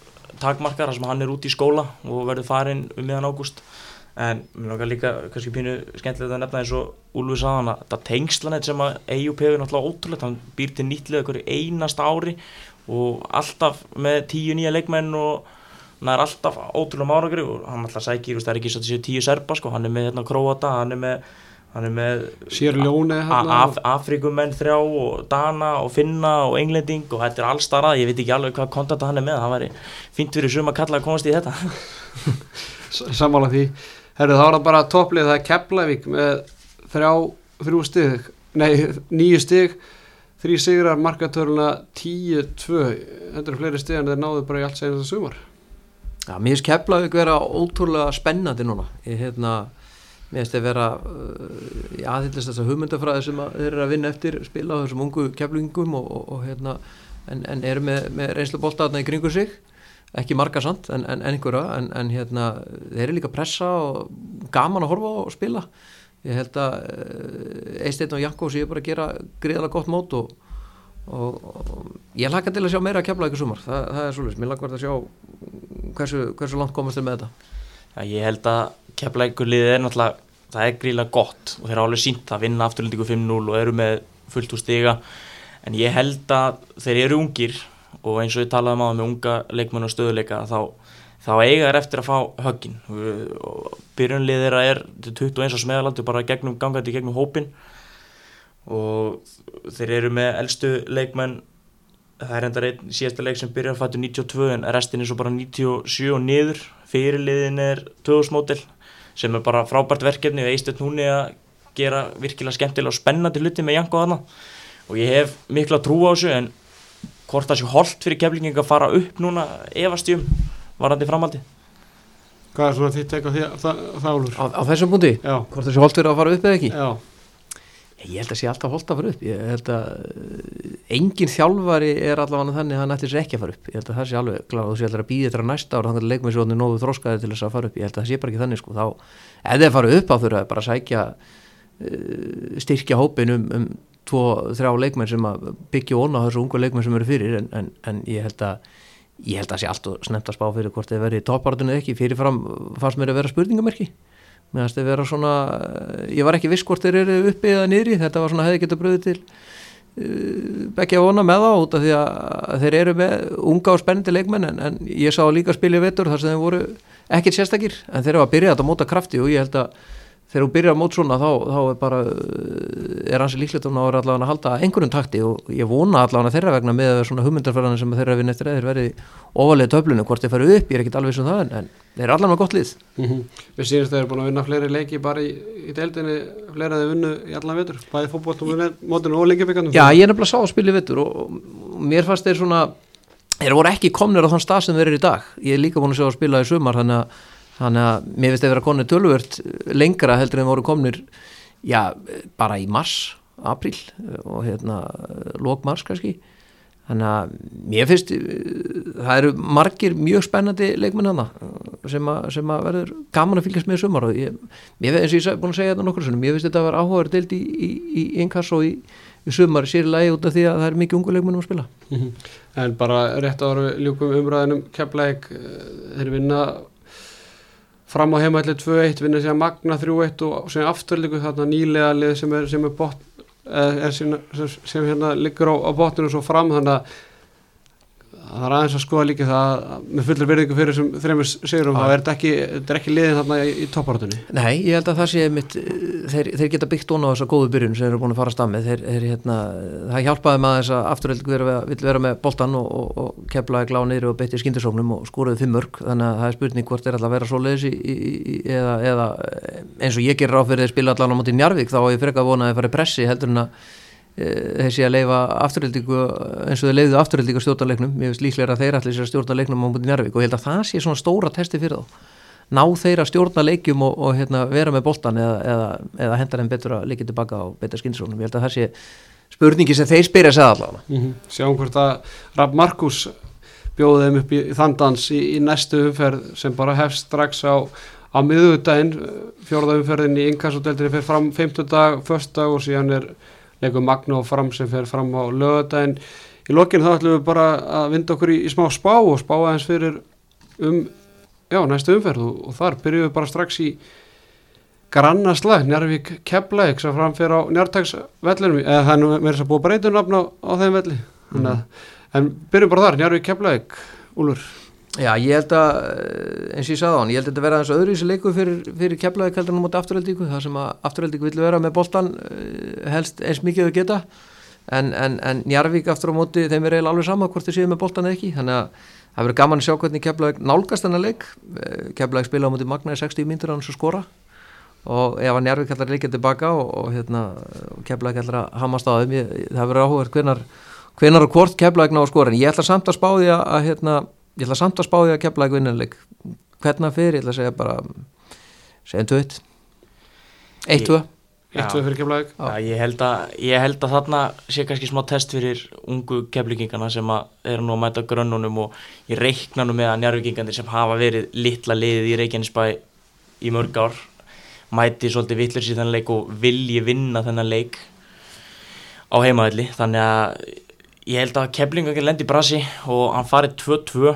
takmarkar, þar sem hann er út í skóla og verður farinn um miðan ágúst, en mér langar líka, kannski pínu skemmtilegt að nefna eins og Úlfur sagðan að þetta tengslanett sem að EUP hefur náttúrulega ótrúlegt, hann býr til hverju einasta ári og alltaf með tíu nýja leikmenn og hann er alltaf ótrúlega máragri og hann alltaf sækir, það er ekki svo þessi tíu serba sko, hann er með hérna Króata, hann er með hann er með sér ljóni A- hérna Af, Afrikumenn þrjá og Dana og Finna og Englending og þetta er allstarað, ég veit ekki alveg hvað kontakt hann er með, það væri fínt fyrir suma kalla að komast í þetta. S- sammála því. Herru, þá er það bara topplið, það er Keflavík með þrjá, þrjú stig nei, nýju stig þrý sigrar, markatörluna 10-2, þetta eru fleiri stig en þeir náðu bara í allt senast sumar Já, mér finnst Keflavík vera ótrúlega spennandi núna. Ég hérna, mér finnst þeir vera uh, í aðhyllist þessa hugmyndafræði sem þeir eru að vinna eftir spila á þessum ungu keflingum og, og, og hérna en, en eru með, með reynslu boltaðna í kringu sig. Ekki marga samt en, en, einhverja en, en hérna þeir eru líka pressa og gaman að horfa og spila. Ég held að uh, Eisteinn og Jankó séu bara að gera gríðalega gott mót og, og, og ég laka til að sjá meira að kefla ykkur sumar, það, það er svolítið mér lakar að sjá hversu, hversu langt komast þeir með þetta. Já, ég held að keflækurliðið er náttúrulega, það er gríðlega gott og þeir eru alveg sínt að vinna afturlendingu 5-0 og eru með fullt úr stiga. En ég held að þeir eru ungir og eins og ég talaði um á með unga leikmenn og stöðuleika þá, þá eiga þær eftir að fá höggin. Og byrjunlið þeirra er til 21 á smeðalandu bara gegnum, gangandi gegnum hópin og þeir eru með elstu leikmenn það er enda einn síðasta leik sem byrjar fættu 92 en restin er svo bara 97 og niður. Fyrirliðin er 2000 mótil sem er bara frábært verkefni og eistöld núni að gera virkilega skemmtilega og spennandi hluti með Janko þarna. Og ég hef mikla trú á þessu en hvort það sé holdt fyrir keflinging að fara upp núna efastjum varandi framaldi Hvað er svona þitt eitthvað það, þálur? á, á þessum búndi, Já, hvort þessi holt verið að fara upp eða ekki? Já, ég held að sé alltaf holt að fara upp. Ég held að uh, engin þjálfari er allavega þannig að hann ætlir sér ekki að fara upp. Ég held að það sé alveg klar og þú sé allir að býða þetta næsta ára þannig að leikmennsjóðin er nógu þróskaði til þess að fara upp. Ég held að það sé bara ekki þannig sko. Þá ef þeir fara upp á þeir bara sækja uh, styrkja hópin um, um tvo, þrjá leikmenn sem að byggja onna þessu ungu leikmenn sem eru fyrir. En, en, en ég held að ég held að sé allt og snemt að spá fyrir hvort þeir verið í toppartinu ekki. Fyrirfram fannst mér að vera spurningamerki meðan þeir vera svona ég var ekki viss hvort þeir eru uppi eða niðri þetta var svona hefði geta bröðið til uh, bekkja vona með þá út af því að þeir eru með unga og spennandi leikmenn en, en ég sá líka spila í vetur þar sem þeir voru ekkert sérstakir en þeir eru að byrja þetta móta krafti og ég held að þegar þú byrjar að mót svona þá, þá er bara uh, er hansi líklegt um að allavega að halda einhverjum takti og ég vona allavega þeirra vegna með að svona hugmyndarfæðan sem þeirra vinn eftir eða þeir verði ofalega töflunum hvort þeir fara upp, ég er ekkit alveg sem það en, þeir eru allavega gott lið. Mm Við sýnist þeir eru búin að vinna fleiri leiki bara í, í deildinni, fleiri að þeir vinnu í allan vetur, bæði fótboltum mótinu og lengjabikandum Já, ég er nefnilega sá að spila í vettur og, og mér fannst þeir svona þeir að að þannig að, að mér finnst þeir vera konir tölvört lengra heldur en voru komnir já, bara í mars apríl og hérna lók mars kannski þannig að mér finnst það eru margir mjög spennandi leikmenn sem, að- sem að verður gaman að fylgjast með sumar og ég, mér finnst eins og ég er búin að segja þetta nokkur mér finnst þetta að vera áhugaður deild í, í, í inkass og í, í sumar sér lagi út af því að það er mikið ungu leikmennum að spila. En bara rétt ára ljúkum umræðinum Keflæk, þeir vinna fram á heimalli 2-1 vinna sér Magna 3-1 og sem afturlíku þarna nýlega lið sem er, sem er bot, er, er sem, sem hérna liggur á, á botninu svo fram þannig að það er aðeins að skoða líka það að með fullur virðingu fyrir þessum þreymur sigurum þá er þetta ekki, er ekki liðin þarna í, í topparötunni Nei, ég held að það sé mitt, þeir, þeir geta byggt ón á þessa góðu byrjun sem eru búin að fara að þeir, hérna, það hjálpaði maður þess að afturhald vil vera með boltan og, og, og keflaði glánir og beitti skindisóknum og skóruði fimm mörg, þannig að það er spurning hvort þeir alltaf vera svo leiðis eða, eða eins og ég gerir áfyrir þeir spila allan á móti Njarvík þá ég að að að þessi að leifa afturhaldingu eins og þeir leiðu afturhaldingu stjórnarleiknum. Mér finnst líklega að þeir allir sér stjórnarleiknum á mútið Njárvík og ég held að það sé svona stóra testi fyrir þá. Ná þeir að stjórnarleikjum og, og hérna, vera með boltan eða, eða, eða henda þeim betur að leikja tilbaka á betur skynsónum ég held að það sé spurningi sem þeir spyrja segða allavega. Mm -hmm. Sjáum hvort að Raff Markus bjóði þeim upp í, í þanndans í, í næstu umferð sem bara hefst strax á á miðugdægin fjórða umferðin í innkassodeldri fyrir fram 50 dag, först dag og síðan er leikum Magna og fram sem fer fram á lögadaginn. Í lokinn þá ætlum við bara að vinda okkur í, í smá spá og spá aðeins fyrir um já, næstu umferð og, og þar byrjuum við bara strax í grannaslag, Njarvík Keflæk sem framfyrir á Njartagsvellinum eða það er nú með þess að búa breytunafn á, á þeim velli mm. en byrjuum bara þar, Njarvík Keflæk Úlur Já, ég held að, eins og ég sagði á hann, ég held að þetta verða eins og öðru í þessu leiku fyrir, fyrir keflaði kældan á móti afturhaldíku, það sem að afturhaldíku vilja vera með boltan eh, helst eins mikið þau geta, en, en, en Njarvík aftur á móti, þeim er eiginlega alveg sama hvort þau séu með boltan eða ekki, þannig að það verður gaman að sjá hvernig keflaði nálgast þennan leik, eh, keflaði spila á móti Magnaði 60 mínutur á hans og skora. Og ef að Njarvík kallar leikja tilbaka og, og hérna, keflaði kallar að hamast á ég, ætla samt að spá því að, kepla eitthvað innanleik hvernig fyrir, ég ætla að segja bara segjum 2-1 1-2 1-2 fyrir eitthvað ég held að ég held að þarna sé kannski smá test fyrir ungu keplikingana sem að eru nú að mæta grönnunum og ég reikna nú með að njárvikingandir sem hafa verið litla liðið í Reykjanesbæ í mörg ár mæti svolítið vittlur síðan þennan leik og vilji vinna þennan leik á heimaðalli þannig að ég held að keplingandir lendi brasi og hann farið 2-2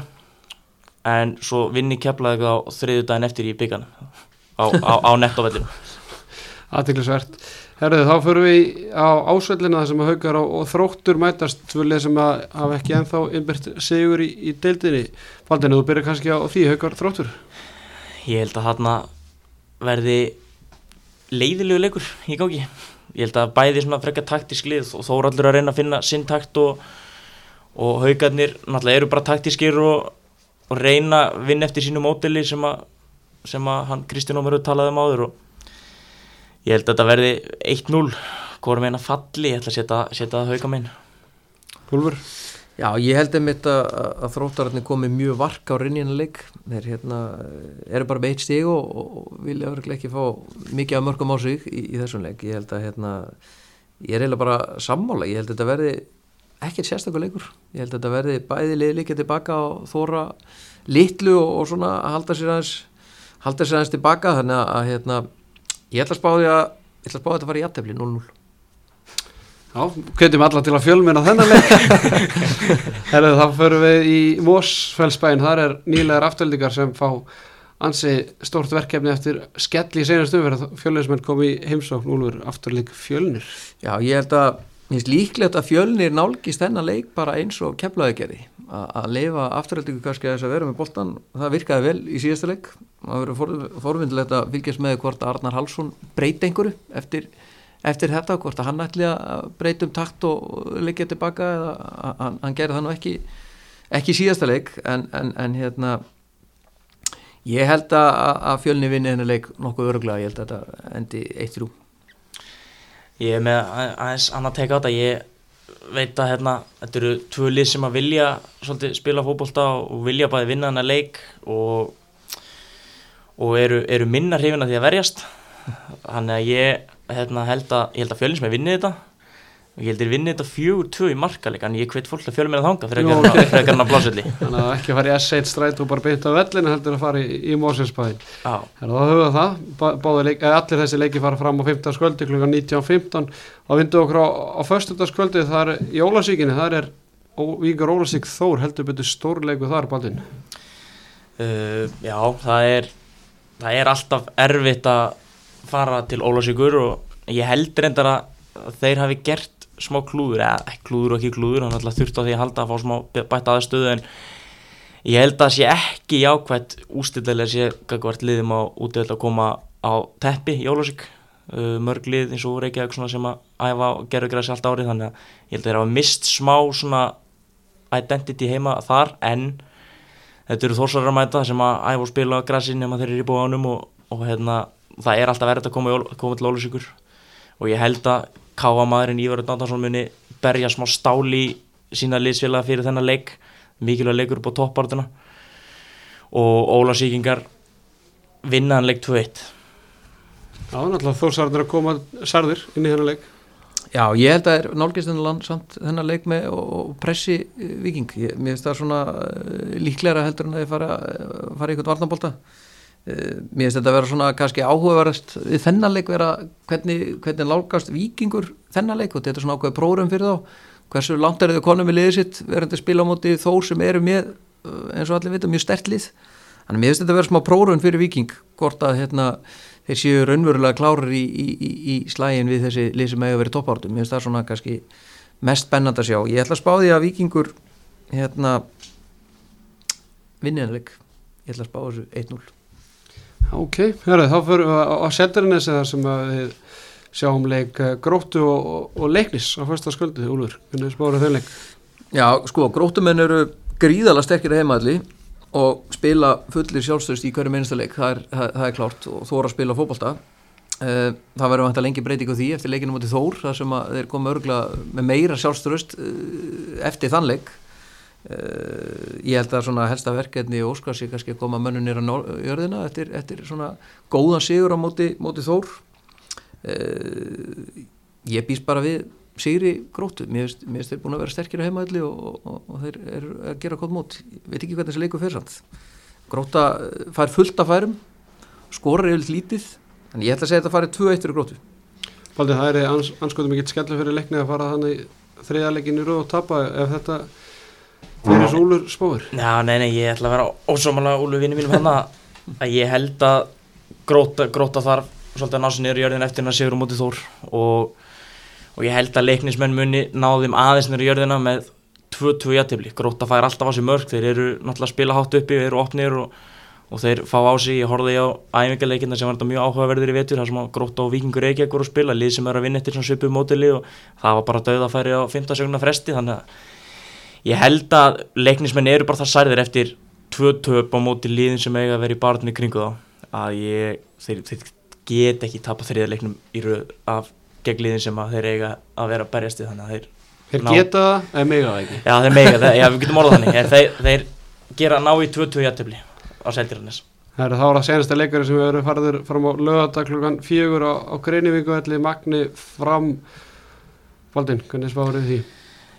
en svo vinni keflaði á þriðu daginn eftir í byggjan á, á, á nettovellinu Aðtiklisvert Herðu þá fyrir við á ásveldina þar sem að haugar og, og þróttur mætast tvölið sem að hafa ekki enþá innbært segur í, í deildinni. Faldinu, þú byrjar kannski á því haugar þróttur? Ég held að þarna verði leiðilegu leikur í gangi. Ég held að bæði svona frekka taktísk lið og þó er allir að reyna að finna sinn takt og, og haugarnir náttúrulega eru bara taktískir og og reyna að vinna eftir sínu mótili sem að, sem að hann Kristján Ómerud talaði um áður og ég held að þetta verði 1-0 hvort meina falli, ég ætla að setja, setja það hauga minn. Húlfur? Já, ég held einmitt að, að þróttararnir komi mjög vark á rinninaleg þeir hérna, eru bara með eitt stíg og, og vilja verður ekki fá mikið af mörgum á sig í, í þessum leik. Ég held að hérna, ég er eiginlega bara sammála, ég held að þetta verði ekkert sérstaklega leikur. Ég held að þetta verði bæði liðlíkja tilbaka og þóra litlu og, og svona halda sér aðeins halda sér aðeins tilbaka þannig að hérna, ég ætla að spá því að ég ætla að spá því að þetta fara í aðtefli 0-0 Já, kveitjum alla til að fjölmina þennan leik. Herðu, þá förum við í Mósfellsbæinn, þar er nýlegar aftöldingar sem fá ansi stort verkefni eftir skell í senastu verð fjölninsmenn kom í heimsókn úlur afturleik fjölnir. Já, ég held að finnst líklegt að fjölnir nálgist þennan leik bara eins og kemlaði gerði að leifa afturhaldingu kannski að þess að vera með boltan það virkaði vel í síðasta leik. Það verður forvindilegt að fylgjast með hvort Arnar Halsson breyti einhverju eftir, eftir þetta, hvort að hann ætli að breyti um takt og leikja tilbaka eða hann, hann gerði það nú ekki ekki síðasta leik. En, en, en hérna ég held að, að fjölni vinni þennan leik nokkuð öruglega, ég held að þetta endi eitt rú ég er með aðeins annað teka á þetta. Ég veit að hérna þetta eru tvö lið sem að vilja svolítið spila fókbólta og vilja bæði vinna þennan leik og, og eru, eru minna hrifin að því að verjast. Þannig að ég hérna, held að, að fjölins með vinni þetta og ég heldur vinnið þetta fjögur tvö í markalega en ég hveit fólk að að þanga fyrir ekki hann að blásulli þannig að ekki að fara í S1 stræt og bara byrja á vellinu heldur að fara í, í Mósinsbæðin þá höfum við það? Leik, allir þessi leiki fara fram á 15. skvöldi kl. 19.15 og vindu okkur á, á förstundaskvöldi það er í Ólasíkinni það er Víkur Ólasík Þór heldur betur stórleiku þar baldin uh, Já, það er það er alltaf erfitt að fara til Ólasíkur og ég heldur endar að þeir hafi gert smá klúður, eða klúður og ekki klúður hann alltaf þurft á því að halda að fá smá bætt aðstöðu en ég held að sé ekki jákvæmt ústildilega sé gagvart liðum á útöld að koma á teppi í Ólásík uh, mörg lið eins og Reykjavík sem að æfa og gera græsi allt árið þannig að ég held að þeir hafa mist smá svona identity heima þar en þetta eru þórsarar að mæta sem að æfa og spila græsi nema þeir eru í búanum og, og hérna, það er alltaf verið að koma, koma til Ólásíkur og ég held að Káa maðurinn Ívarur Dandarsson muni berja smá stáli sína liðsfélaga fyrir þennan leik. Mikilvæg leikur upp á toppártuna og Ólásíkingar vinna hann leik 2-1 Já, náttúrulega þórsarðin að koma særðir inn í hennar leik. Já, ég held að er nálgist þennan land samt þennan leik með og, pressi eh, viking, ég, mér finnst það svona uh, líklegra heldur en að fara, uh, fara í eitthvað varnabólta uh, mér finnst þetta að vera svona kannski áhugaverðast við þennan leik vera hvernig, hvernig nálgast vikingur þennan leik og þetta er svona ákveð prógram fyrir þá. Hversu langt er þau konum við liðið sitt verðandi spila á móti þór sem eru með uh, eins og allir vita mjög stert lið? Þannig mér finnst þetta að vera smá prógram fyrir viking hvort að hérna þeir séu raunverulega klárar í, í, í, í slægin við þessi lið sem hefur verið toppártum mér finnst það svona kannski mest spennand að sjá. Ég ætla að spá því að vikingur hérna vinniðanleik ég ætla að spá þessu 1-0 Ok, hörru, þá fyrir við á Seldarines eða sem að við sjáum leik eh, gróttu og, og, og leiknis á fyrsta sköldu, Úlfur, hvernig spáður þeim leik? Já, sko, grótumenn eru gríðala sterkir að heimaðli og spila fullir sjálfstöðust í hverju minnsta leik, það er, það, það er klárt og þóra að spila fótbolta. Eh, það verður vantar lengi breyting á því eftir leikinu mútið Þór, þar sem að þeir koma örgla með meira sjálfstöðust eftir þann Eh, ég held að svona helsta verkefni og óskar sér kannski að koma mönnunir á jörðina eftir, eftir svona góðan sigur á móti, móti Þór. Eh, ég býst bara við sigri gróttu, mér finnst þeir búin að vera sterkir á heimaðli og, og, og þeir eru að gera gott mót, ég veit ekki hvernig þessi leikur fyrir samt. Gróta eh, fær fullt af færum skorar yfir lítið þannig ég ætla að segja að þetta farið 2-1 fyrir gróttu. Baldi, það er ans, anskotum mikill skellur fyrir leikni að fara þannig þriðarleikin í röð og tapa. Ef þetta fyrir svo Úlfur spáður. Já, nei, nei, ég ætla að vera ósámála Úlu vinni mínum hann að ég held að gróta, gróta þarf svolítið að ná sér niður í jörðina eftir hann að sigur á móti Þór. Og, og ég held að leiknismenn muni náðum aðeins niður í jörðina með 2-2 jættibli, gróta fær alltaf á sig mörg þeir eru náttúrulega að spila hátt uppi, þeir eru opnir og, og þeir fá á sig, ég horfði á æfingarleikina sem var þetta mjög áhugaverður í vetur þar sem að gróta og vikingur ekkur að spila lið sem er að vinna eftir svona svipu mótili og það var bara döðafæri á 15 sekundar fresti þannig að ég held að leiknismenn eru bara það særðir eftir tvö töp á móti liðin sem eiga að vera í barðinni kringu þá að ég, þeir, þeir get ekki tapa þriða leiknum í röð af gegn liðin sem að þeir eiga að vera að berjast í þannig að þeir, Þeir Ná. geta það, eða mega það ekki. já þeir mega það, já við getum orðað þannig en þeir, þeir gera ná í 22 jættefli á Seldirarnes Það er þá er það senasta leikari sem við erum farður fram á lögadag klukkan fjögur á, á Greinivíku Magni fram Baldin, hvernig spáður þið því?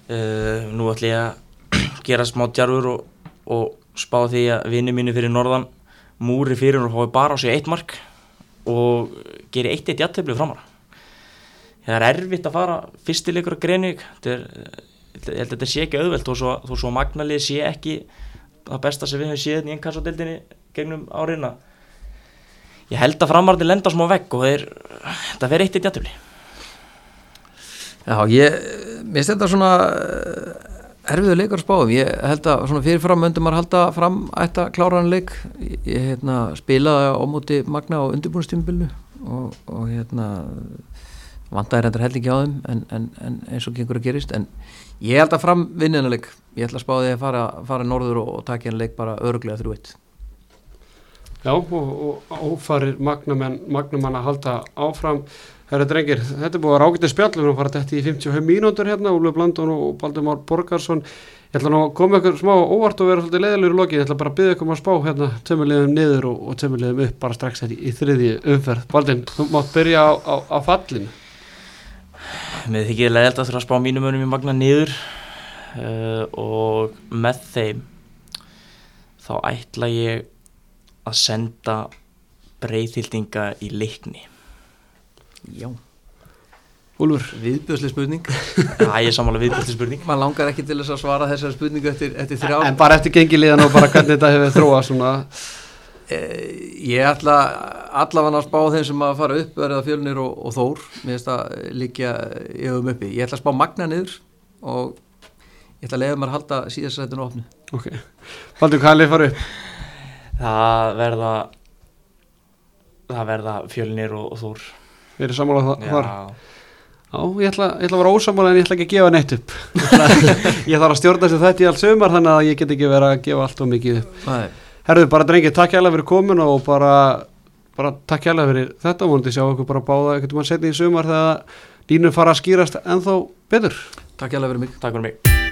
Uh, nú ætlum ég að gera smá djarfur og, og spá því að vinni mínu fyrir norðan múri fyrir og fái bara á sig eitt mark og geri eitt eitt jættefli framara það er erfitt að fara fyrstileikur Greinvík þetta er, ég held að þetta sé ekki auðvelt þó svo, svo að magnalið sé ekki það besta sem við höfum séð í ennkassadeildinni gegnum áriðna ég held að framarði lenda smá vegg og þeir, þetta verður eitt eitt jættefli Já, ég, mér þetta svona eh, erfiður leikar að spáum, ég held að svona fyrirfram möndum maður halda fram ætti að klára hann leik, ég, hérna, spilaði á móti Magna á undirbúinustímbilinu og, og hérna vandaði reyndar hellingi á þeim en, en, en eins og gengur að gerist. En ég held að fram vinna hann leik. Ég ætla að spá því að fara, fara norður og, og taka hann leik bara öruglega þrjú eitt Já, og, og ófarir Magnumenn, Magnumann að halda áfram. Herra drengir, þetta er búið að rákita spjall. Við erum að fara þetta í 55 mínútur hérna. Úlfur Blandón og Baldumár Borgarsson. Ég ætla nú að koma ykkur smá óvart og vera svolítið leiðilegur í lokin, ég ætla bara að byggja ykkur um að spá hérna tömulegum niður og, og tömulegum upp bara strax þetta í, í þriði umferð. Baldin, þú mátt byrja á, á, á fallinu. Mér þykir leiðilt að þurfa að spá mínum önum í magna niður uh, og með þeim þá ætla ég að senda breyðhildinga í leikni. Já, Úlfur, viðbjöðslega spurning. Það er samanlega viðbætti spurning. maður langar ekki til þess að svara þessari spurningu eftir, eftir þrjá. En bara eftir gengi liðan og bara hvernig þetta hefur þróað svona. Eh, Ég ætla allavega að spá þeim sem að fara upp verða fjölnir og, og þór. Mér finnst það líka yfum uppi. Ég ætla að spá magna niður og ég ætla að leiða mér að halda síðast sætinu opnu. Ok, Baldur, hvað er lið fara upp? Það verða það verða fjölnir og, og þór. Við erum sammála þa- þar. Já, ég ætla, ég ætla að vera ósamála en ég ætla ekki að gefa neitt upp. Ég þarf að stjórna þessu þetta í allt sömar þannig að ég get ekki verið að gefa allt og mikið upp. Nei. Herðu, bara drengið, takk hjá fyrir komin og bara, bara takk hjá fyrir þetta. Og vonandi sjá okkur bara báða einhvern veginn setni í sumar þegar línur fara að skýrast ennþá betur. Takk hjá fyrir mig. Takk fyrir mig